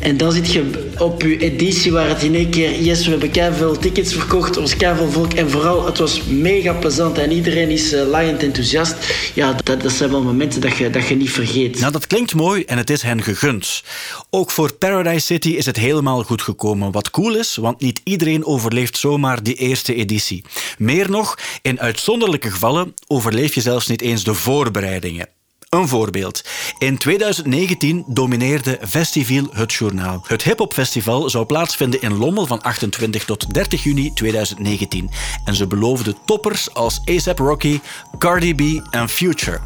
en dan zit je op je editie waar het in één keer... Yes, we hebben veel tickets verkocht, er was veel volk. En vooral, het was mega plezant en iedereen is uh, laaiend enthousiast. Ja, dat, dat zijn wel momenten dat je, dat je niet vergeet. Nou, dat klinkt mooi en het is hen gegund. Ook voor Paradise City is het helemaal goed gekomen. Wat cool is, want niet iedereen overleeft zomaar die eerste editie. Meer nog, in uitzonderlijke gevallen overleef je zelfs niet eens de voorbereidingen. Een voorbeeld. In 2019 domineerde Festival het journaal. Het hip-hop festival zou plaatsvinden in Lommel van 28 tot 30 juni 2019. En ze beloofden toppers als ASAP Rocky, Cardi B en Future.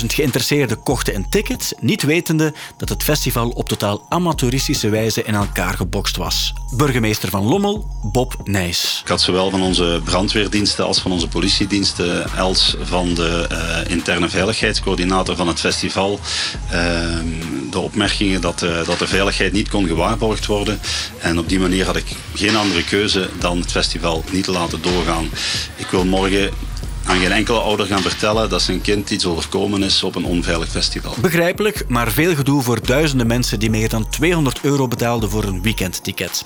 35.000 geïnteresseerden kochten een ticket, niet wetende dat het festival op totaal amateuristische wijze in elkaar gebokst was. Burgemeester van Lommel, Bob Nijs. Ik had zowel van onze brandweerdiensten als van onze politiediensten als van de uh, interne veiligheidscoördinator van het festival uh, de opmerkingen dat, uh, dat de veiligheid niet kon gewaarborgd worden. En op die manier had ik geen andere keuze dan het festival niet te laten doorgaan. Ik wil morgen aan geen enkele ouder gaan vertellen dat zijn kind iets overkomen is op een onveilig festival. Begrijpelijk, maar veel gedoe voor duizenden mensen die meer dan 200 euro betaalden voor een weekendticket.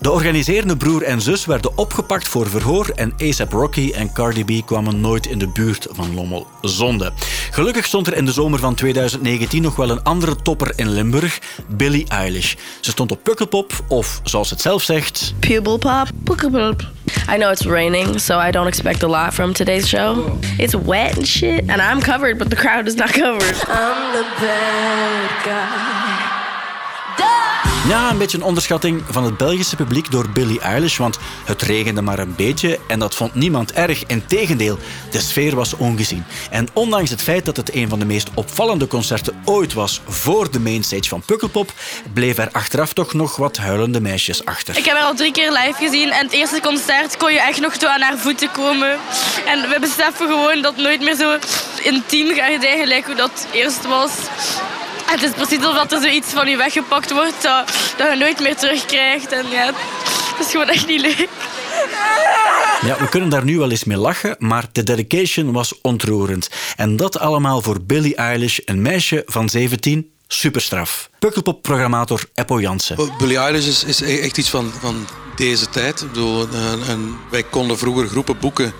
De organiserende broer en zus werden opgepakt voor verhoor en ASAP Rocky en Cardi B kwamen nooit in de buurt van Lommel. Zonde. Gelukkig stond er in de zomer van 2019 nog wel een andere topper in Limburg, Billie Eilish. Ze stond op Pukkelpop, of zoals het zelf zegt... Pubelpop, Pukkelpop. I know it's raining, so I don't expect a lot from today's show. It's wet and shit, and I'm covered, but the crowd is not covered. I'm the bad guy. Ja, een beetje een onderschatting van het Belgische publiek door Billie Eilish, want het regende maar een beetje en dat vond niemand erg. Integendeel, de sfeer was ongezien. En ondanks het feit dat het een van de meest opvallende concerten ooit was voor de mainstage van Pukkelpop, bleef er achteraf toch nog wat huilende meisjes achter. Ik heb haar al drie keer live gezien en het eerste concert kon je echt nog toe aan haar voeten komen. En we beseffen gewoon dat nooit meer zo intiem gaat gelijk hoe dat eerst was. Het is precies alsof er zoiets van je weggepakt wordt dat, dat je nooit meer terugkrijgt. En ja, het is gewoon echt niet leuk. Ja, we kunnen daar nu wel eens mee lachen, maar de dedication was ontroerend. En dat allemaal voor Billie Eilish, een meisje van 17, superstraf. Pukkelpop-programmator Eppo Jansen. Billie Eilish is, is echt iets van, van deze tijd. Ik bedoel, en, en wij konden vroeger groepen boeken,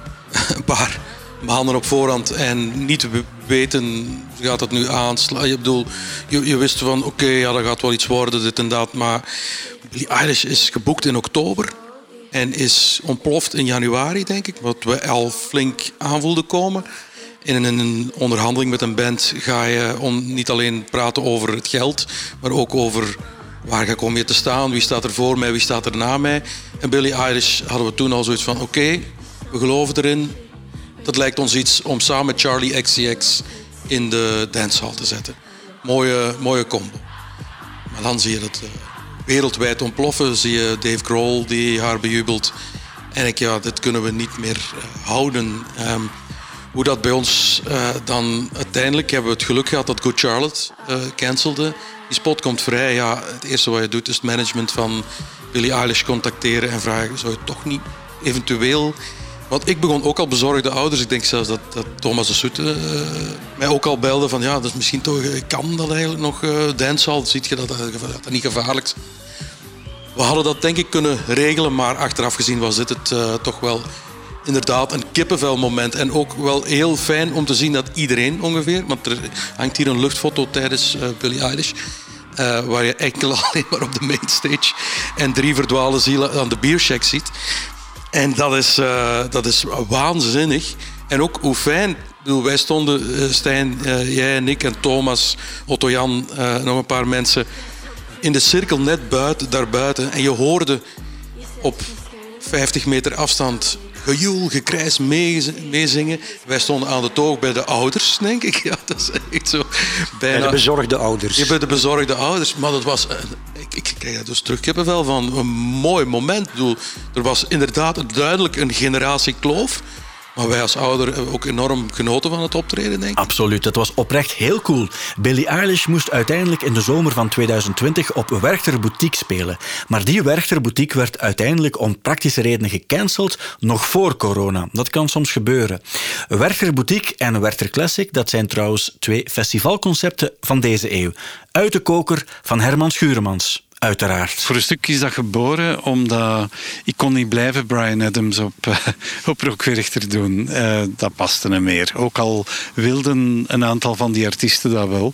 een paar maanden op voorhand en niet weten, gaat het nu aanslaan? Je, bedoel, je, je wist van, oké, ja, dat gaat wel iets worden, dit dat. Maar Billie Eilish is geboekt in oktober en is ontploft in januari, denk ik. Wat we al flink aanvoelden komen. In een onderhandeling met een band ga je on, niet alleen praten over het geld, maar ook over waar kom je te staan, wie staat er voor mij, wie staat er na mij. En Billie Eilish hadden we toen al zoiets van, oké, we geloven erin, dat lijkt ons iets om samen Charlie XCX in de dancehall te zetten. Mooie, mooie combo. Maar dan zie je het uh, wereldwijd ontploffen. Zie je Dave Grohl die haar bejubelt. En ik, ja, dit kunnen we niet meer uh, houden. Um, hoe dat bij ons uh, dan uiteindelijk hebben we het geluk gehad dat Good Charlotte cancelde. Die spot komt vrij. Ja, het eerste wat je doet is het management van Billie Eilish contacteren en vragen: zou je toch niet eventueel want ik begon ook al bezorgde ouders. Ik denk zelfs dat, dat Thomas de Soete uh, mij ook al belde van ja, dat is misschien toch, kan dat eigenlijk nog uh, dancehall? Ziet je dat, dat, niet gevaarlijk? We hadden dat denk ik kunnen regelen, maar achteraf gezien was dit het toch wel inderdaad een kippenvelmoment. En ook wel heel fijn om te zien dat iedereen ongeveer, want er hangt hier een luchtfoto tijdens uh, Billie Eilish. Waar je enkel alleen maar op de mainstage en drie verdwaalde zielen aan de biercheck ziet. En dat is, uh, dat is waanzinnig. En ook hoe fijn. Wij stonden, uh, Stijn, uh, jij en ik en Thomas, Otto Jan, nog een paar mensen, in de cirkel net buiten, daarbuiten. En je hoorde op 50 meter afstand gejoel, gekrijs meezingen. Wij stonden aan de toog bij de ouders, denk ik. Ja, dat is echt zo. Bijna... Bij de bezorgde ouders. Ja, bij de bezorgde ouders. Maar dat was... Ik, ik kreeg dus terug wel van een mooi moment. Ik bedoel, er was inderdaad duidelijk een generatiekloof. Maar wij als ouder hebben ook enorm genoten van het optreden, denk ik. Absoluut, het was oprecht heel cool. Billie Eilish moest uiteindelijk in de zomer van 2020 op Werchter Boutique spelen. Maar die Werchter Boutique werd uiteindelijk om praktische redenen gecanceld, nog voor corona. Dat kan soms gebeuren. Werchter Boutique en Werchter Classic, dat zijn trouwens twee festivalconcepten van deze eeuw. Uit de koker van Herman Schuremans. Uiteraard. Voor een stuk is dat geboren omdat ik kon niet blijven Brian Adams op, uh, op Rockwerchter doen. Uh, dat paste niet meer. Ook al wilden een aantal van die artiesten dat wel.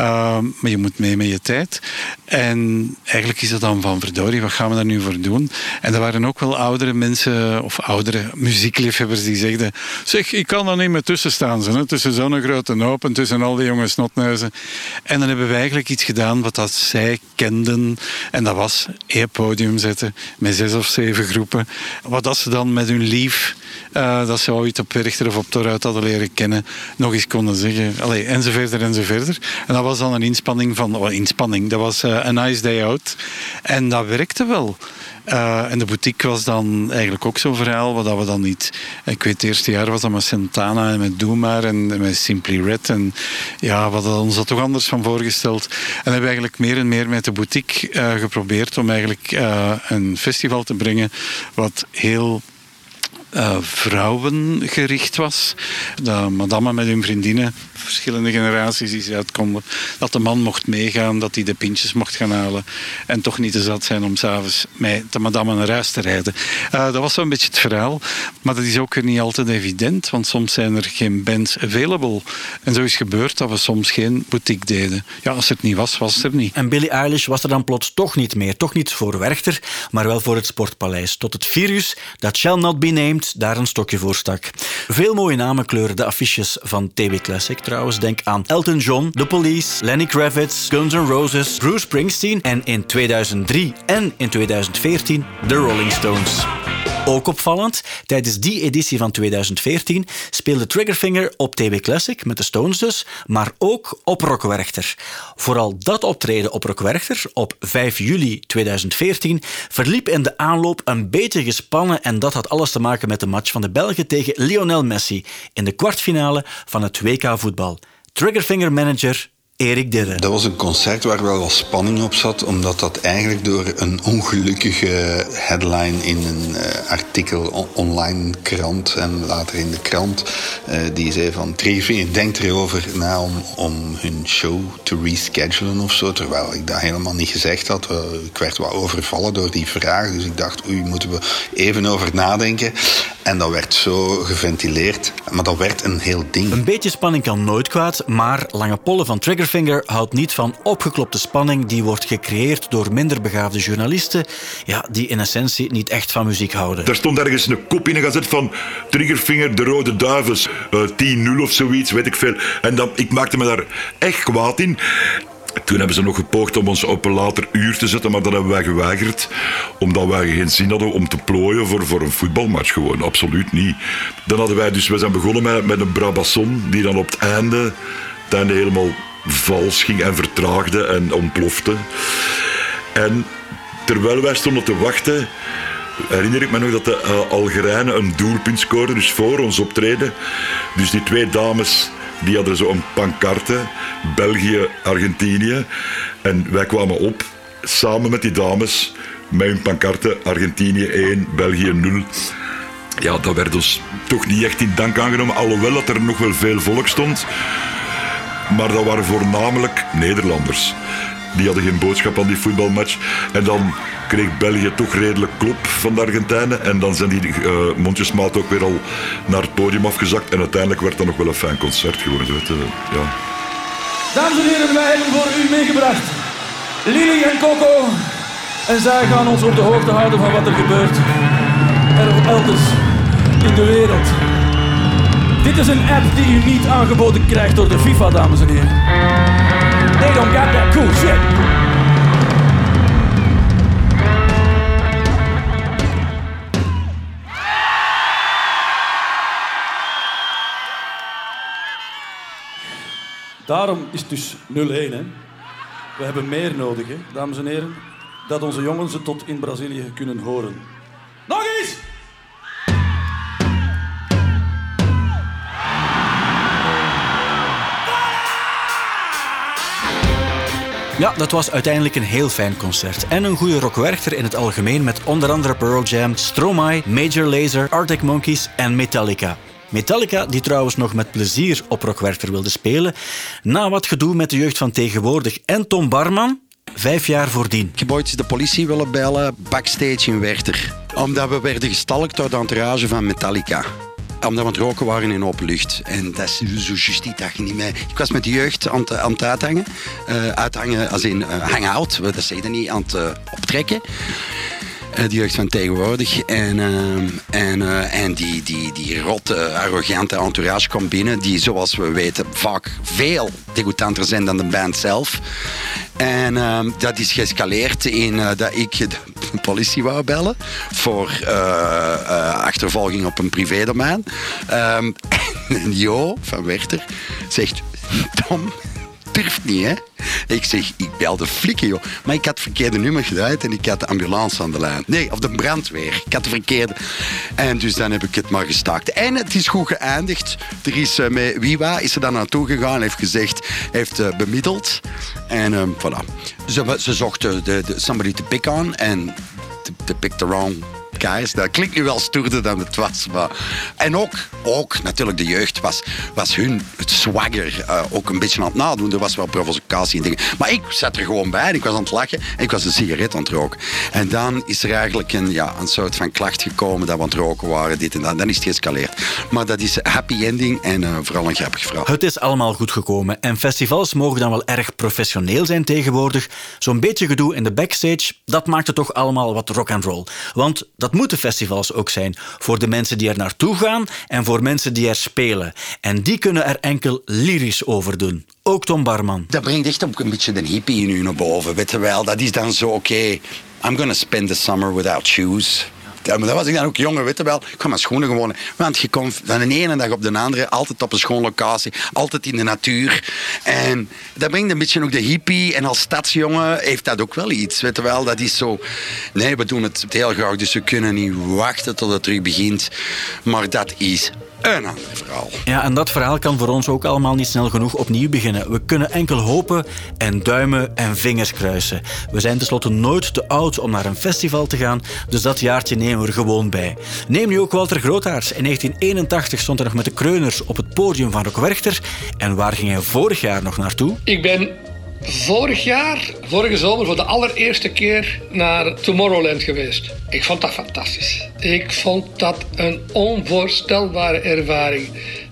Uh, maar je moet mee met je tijd. En eigenlijk is dat dan van verdorie, wat gaan we daar nu voor doen? En er waren ook wel oudere mensen of oudere muziekliefhebbers die zegden zeg, ik kan daar niet meer tussen staan. Zo? Tussen zo'n grote hoop en tussen al die jonge snotneuzen. En dan hebben we eigenlijk iets gedaan wat dat zij kenden. En dat was één podium zetten met zes of zeven groepen. Wat dat ze dan met hun lief, uh, dat ze ooit op Werchter of op Toruit hadden leren kennen, nog eens konden zeggen. Allee, en zo verder en dat was dan een inspanning van... Oh, inspanning, dat was uh, een nice day out. En dat werkte wel. Uh, en de boutique was dan eigenlijk ook zo'n verhaal, wat we dan niet... Ik weet, het eerste jaar was dat met Santana en met Doe Maar en met Simply Red. En ja, we hadden ons dat toch anders van voorgesteld. En hebben we eigenlijk meer en meer met de boutique uh, geprobeerd om eigenlijk uh, een festival te brengen wat heel uh, vrouwengericht was. Dat madame met hun vriendinnen, verschillende generaties die ze uitkonden, dat de man mocht meegaan, dat hij de pintjes mocht gaan halen en toch niet te zat zijn om s'avonds met de madame naar huis te rijden. Uh, dat was zo'n beetje het verhaal. Maar dat is ook niet altijd evident, want soms zijn er geen bands available. En zo is gebeurd dat we soms geen boutique deden. Ja, als het niet was, was het er niet. En Billie Eilish was er dan plots toch niet meer. Toch niet voor Werchter, maar wel voor het Sportpaleis. Tot het virus, dat shall not be named, daar een stokje voor stak. Veel mooie namen kleuren de affiches van TW Classic trouwens. Denk aan Elton John, The Police, Lenny Kravitz, Guns N' Roses, Bruce Springsteen en in 2003 en in 2014 The Rolling Stones. Ook opvallend, tijdens die editie van 2014 speelde Triggerfinger op TW Classic met de Stones dus, maar ook op Rockwerchter. Vooral dat optreden op Rockwerchter op 5 juli 2014 verliep in de aanloop een beetje gespannen en dat had alles te maken met de match van de Belgen tegen Lionel Messi in de kwartfinale van het WK voetbal. Triggerfinger manager Erik Dirre. Dat was een concert waar wel wat spanning op zat, omdat dat eigenlijk door een ongelukkige headline in een uh, artikel online krant en later in de krant, uh, die zei van Triggerfinger denkt erover na om, om hun show te reschedulen of zo, terwijl ik dat helemaal niet gezegd had. Uh, ik werd wat overvallen door die vraag, dus ik dacht, oei, moeten we even over nadenken. En dat werd zo geventileerd, maar dat werd een heel ding. Een beetje spanning kan nooit kwaad, maar lange pollen van Triggerfinger houdt niet van opgeklopte spanning die wordt gecreëerd door minder begaafde journalisten, ja, die in essentie niet echt van muziek houden. Er stond ergens een kop in een gazet van Triggerfinger, de Rode Duivels, uh, 10-0 of zoiets, weet ik veel. En dan, ik maakte me daar echt kwaad in. Toen hebben ze nog gepoogd om ons op een later uur te zetten, maar dat hebben wij geweigerd. Omdat wij geen zin hadden om te plooien voor, voor een voetbalmatch. Gewoon, absoluut niet. Dan hadden wij dus, we zijn begonnen met, met een Brabasson, die dan op het einde, het einde helemaal vals ging en vertraagde en ontplofte. En terwijl wij stonden te wachten, herinner ik me nog dat de uh, Algerijnen een doelpunt scoorden, dus voor ons optreden. Dus die twee dames die hadden zo een pancarte, België, Argentinië. En wij kwamen op, samen met die dames, met een pancarte, Argentinië 1, België 0. Ja, dat werd ons toch niet echt in dank aangenomen, alhoewel dat er nog wel veel volk stond. Maar dat waren voornamelijk Nederlanders. Die hadden geen boodschap aan die voetbalmatch. En dan kreeg België toch redelijk klop van de Argentijnen. En dan zijn die uh, mondjesmaat ook weer al naar het podium afgezakt. En uiteindelijk werd dat nog wel een fijn concert geworden. Ja. Dames en heren, wij hebben voor u meegebracht Lily en Coco. En zij gaan ons op de hoogte houden van wat er gebeurt. Er elders in de wereld. Dit is een app die u niet aangeboden krijgt door de FIFA, dames en heren. They don't got that cool shit. Daarom is het dus 0-1. Hè. We hebben meer nodig, hè, dames en heren. Dat onze jongens het tot in Brazilië kunnen horen. Nog eens! Ja, dat was uiteindelijk een heel fijn concert. En een goede rockwerchter in het algemeen met onder andere Pearl Jam, Stromae, Major Lazer, Arctic Monkeys en Metallica. Metallica, die trouwens nog met plezier op Rockwerchter wilde spelen, na wat gedoe met de jeugd van tegenwoordig en Tom Barman, vijf jaar voordien. Ik heb ooit de politie willen bellen, backstage in Werchter. Omdat we werden gestalkt door de entourage van Metallica omdat we het roken waren in open lucht. En dat is zo juist die dag niet meer. Ik was met de jeugd aan het, aan het uithangen. Uh, uithangen als in uh, hang-out, dat zei je niet, aan het uh, optrekken. De jeugd van tegenwoordig. En, en, en die, die, die rotte, arrogante entourage komt binnen, die zoals we weten vaak veel degoutanter zijn dan de band zelf. En dat is geëscaleerd in dat ik de politie wou bellen voor achtervolging op een privédomein. Um, en Jo van Werchter zegt: Tom, durft niet, hè? Ik zeg, ik bel de flikken, joh. Maar ik had het verkeerde nummer gedraaid en ik had de ambulance aan de lijn. Nee, of de brandweer. Ik had de verkeerde. En dus dan heb ik het maar gestaakt. En het is goed geëindigd. Er is uh, met Wiwa is er dan naartoe gegaan, heeft gezegd, heeft uh, bemiddeld. En um, voilà. Ze, ze zochten de, de, somebody to pick on en de pick the wrong guys. Dat klinkt nu wel stoerder dan het was. Maar... En ook, ook natuurlijk de jeugd was, was hun het swagger uh, ook een beetje aan het nadoen. Er was wel provocatie en dingen. Maar ik zat er gewoon bij en ik was aan het lachen en ik was een sigaret aan het roken. En dan is er eigenlijk een, ja, een soort van klacht gekomen dat we aan het roken waren, dit en dat. Dan is het geëscaleerd. Maar dat is happy ending en uh, vooral een grappig verhaal. Het is allemaal goed gekomen en festivals mogen dan wel erg professioneel zijn tegenwoordig. Zo'n beetje gedoe in de backstage, dat maakt het toch allemaal wat rock and roll. Want moeten festivals ook zijn. Voor de mensen die er naartoe gaan en voor mensen die er spelen. En die kunnen er enkel lyrisch over doen. Ook Tom Barman. Dat brengt echt ook een beetje de hippie in u naar boven. Weet wel, dat is dan zo, oké, okay, I'm gonna spend the summer without shoes. Ja, maar dat was ik dan ook jonger, weet wel. Ik kwam mijn schoenen gewoon. Want je komt van de ene dag op de andere altijd op een schoon locatie, altijd in de natuur. En dat brengt een beetje ook de hippie. En als stadsjongen heeft dat ook wel iets, weet je wel. Dat is zo. Nee, we doen het heel graag, dus we kunnen niet wachten tot het terug begint. Maar dat is een ander verhaal. Ja, en dat verhaal kan voor ons ook allemaal niet snel genoeg opnieuw beginnen. We kunnen enkel hopen en duimen en vingers kruisen. We zijn tenslotte nooit te oud om naar een festival te gaan, dus dat jaartje nemen we er gewoon bij. Neem nu ook Walter Grootaars. In 1981 stond hij nog met de Kreuners op het podium van Rock Werchter. En waar ging hij vorig jaar nog naartoe? Ik ben vorig jaar, vorige zomer, voor de allereerste keer naar Tomorrowland geweest. Ik vond dat fantastisch. Ik vond dat een onvoorstelbare ervaring.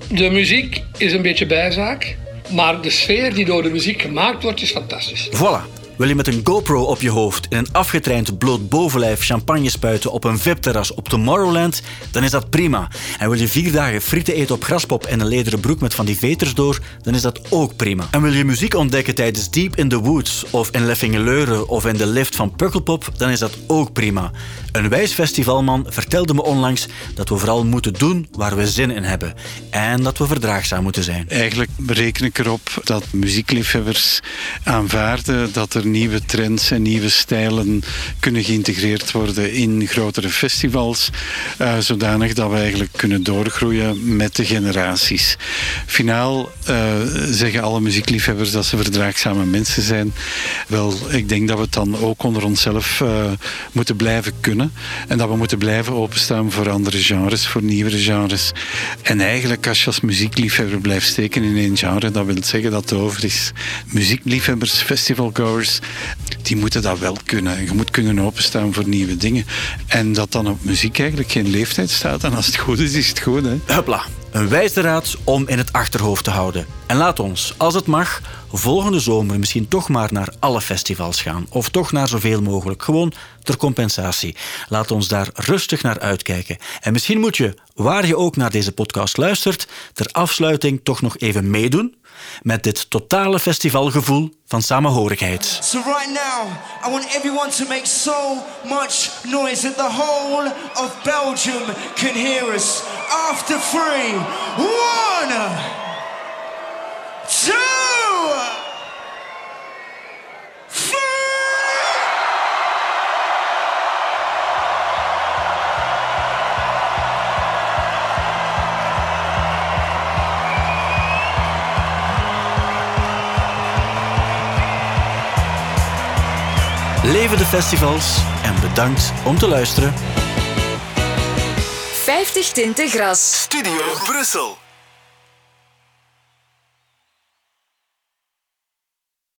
De muziek is een beetje bijzaak, maar de sfeer die door de muziek gemaakt wordt, is fantastisch. Voilà. Wil je met een GoPro op je hoofd in een afgetraind bloot bovenlijf champagne spuiten op een VIP-terras op Tomorrowland, dan is dat prima. En wil je vier dagen frieten eten op graspop en een lederen broek met van die veters door, dan is dat ook prima. En wil je muziek ontdekken tijdens Deep in the Woods of in Leffingeleuren of in de lift van Pukkelpop, dan is dat ook prima. Een wijs festivalman vertelde me onlangs dat we vooral moeten doen waar we zin in hebben. En dat we verdraagzaam moeten zijn. Eigenlijk reken ik erop dat muziekliefhebbers aanvaarden dat er nieuwe trends en nieuwe stijlen kunnen geïntegreerd worden in grotere festivals, uh, zodanig dat we eigenlijk kunnen doorgroeien met de generaties. Finaal uh, zeggen alle muziekliefhebbers dat ze verdraagzame mensen zijn. Wel, ik denk dat we het dan ook onder onszelf uh, moeten blijven kunnen en dat we moeten blijven openstaan voor andere genres, voor nieuwere genres. En eigenlijk als je als muziekliefhebber blijft steken in één genre, dat wil zeggen dat het over is. Muziekliefhebbers, festivalgoers, die moeten dat wel kunnen. Je moet kunnen openstaan voor nieuwe dingen. En dat dan op muziek eigenlijk geen leeftijd staat. En als het goed is, is het goed. Hè? Hopla. Een wijze raad om in het achterhoofd te houden. En laat ons, als het mag, volgende zomer misschien toch maar naar alle festivals gaan. Of toch naar zoveel mogelijk. Gewoon ter compensatie. Laat ons daar rustig naar uitkijken. En misschien moet je, waar je ook naar deze podcast luistert, ter afsluiting toch nog even meedoen met dit totale festivalgevoel van samenhorigheid. So right now, I want everyone to make so much noise that the whole of Belgium can hear us. After three, one. Leven de festivals en bedankt om te luisteren. 50 tinten gras. Studio Brussel.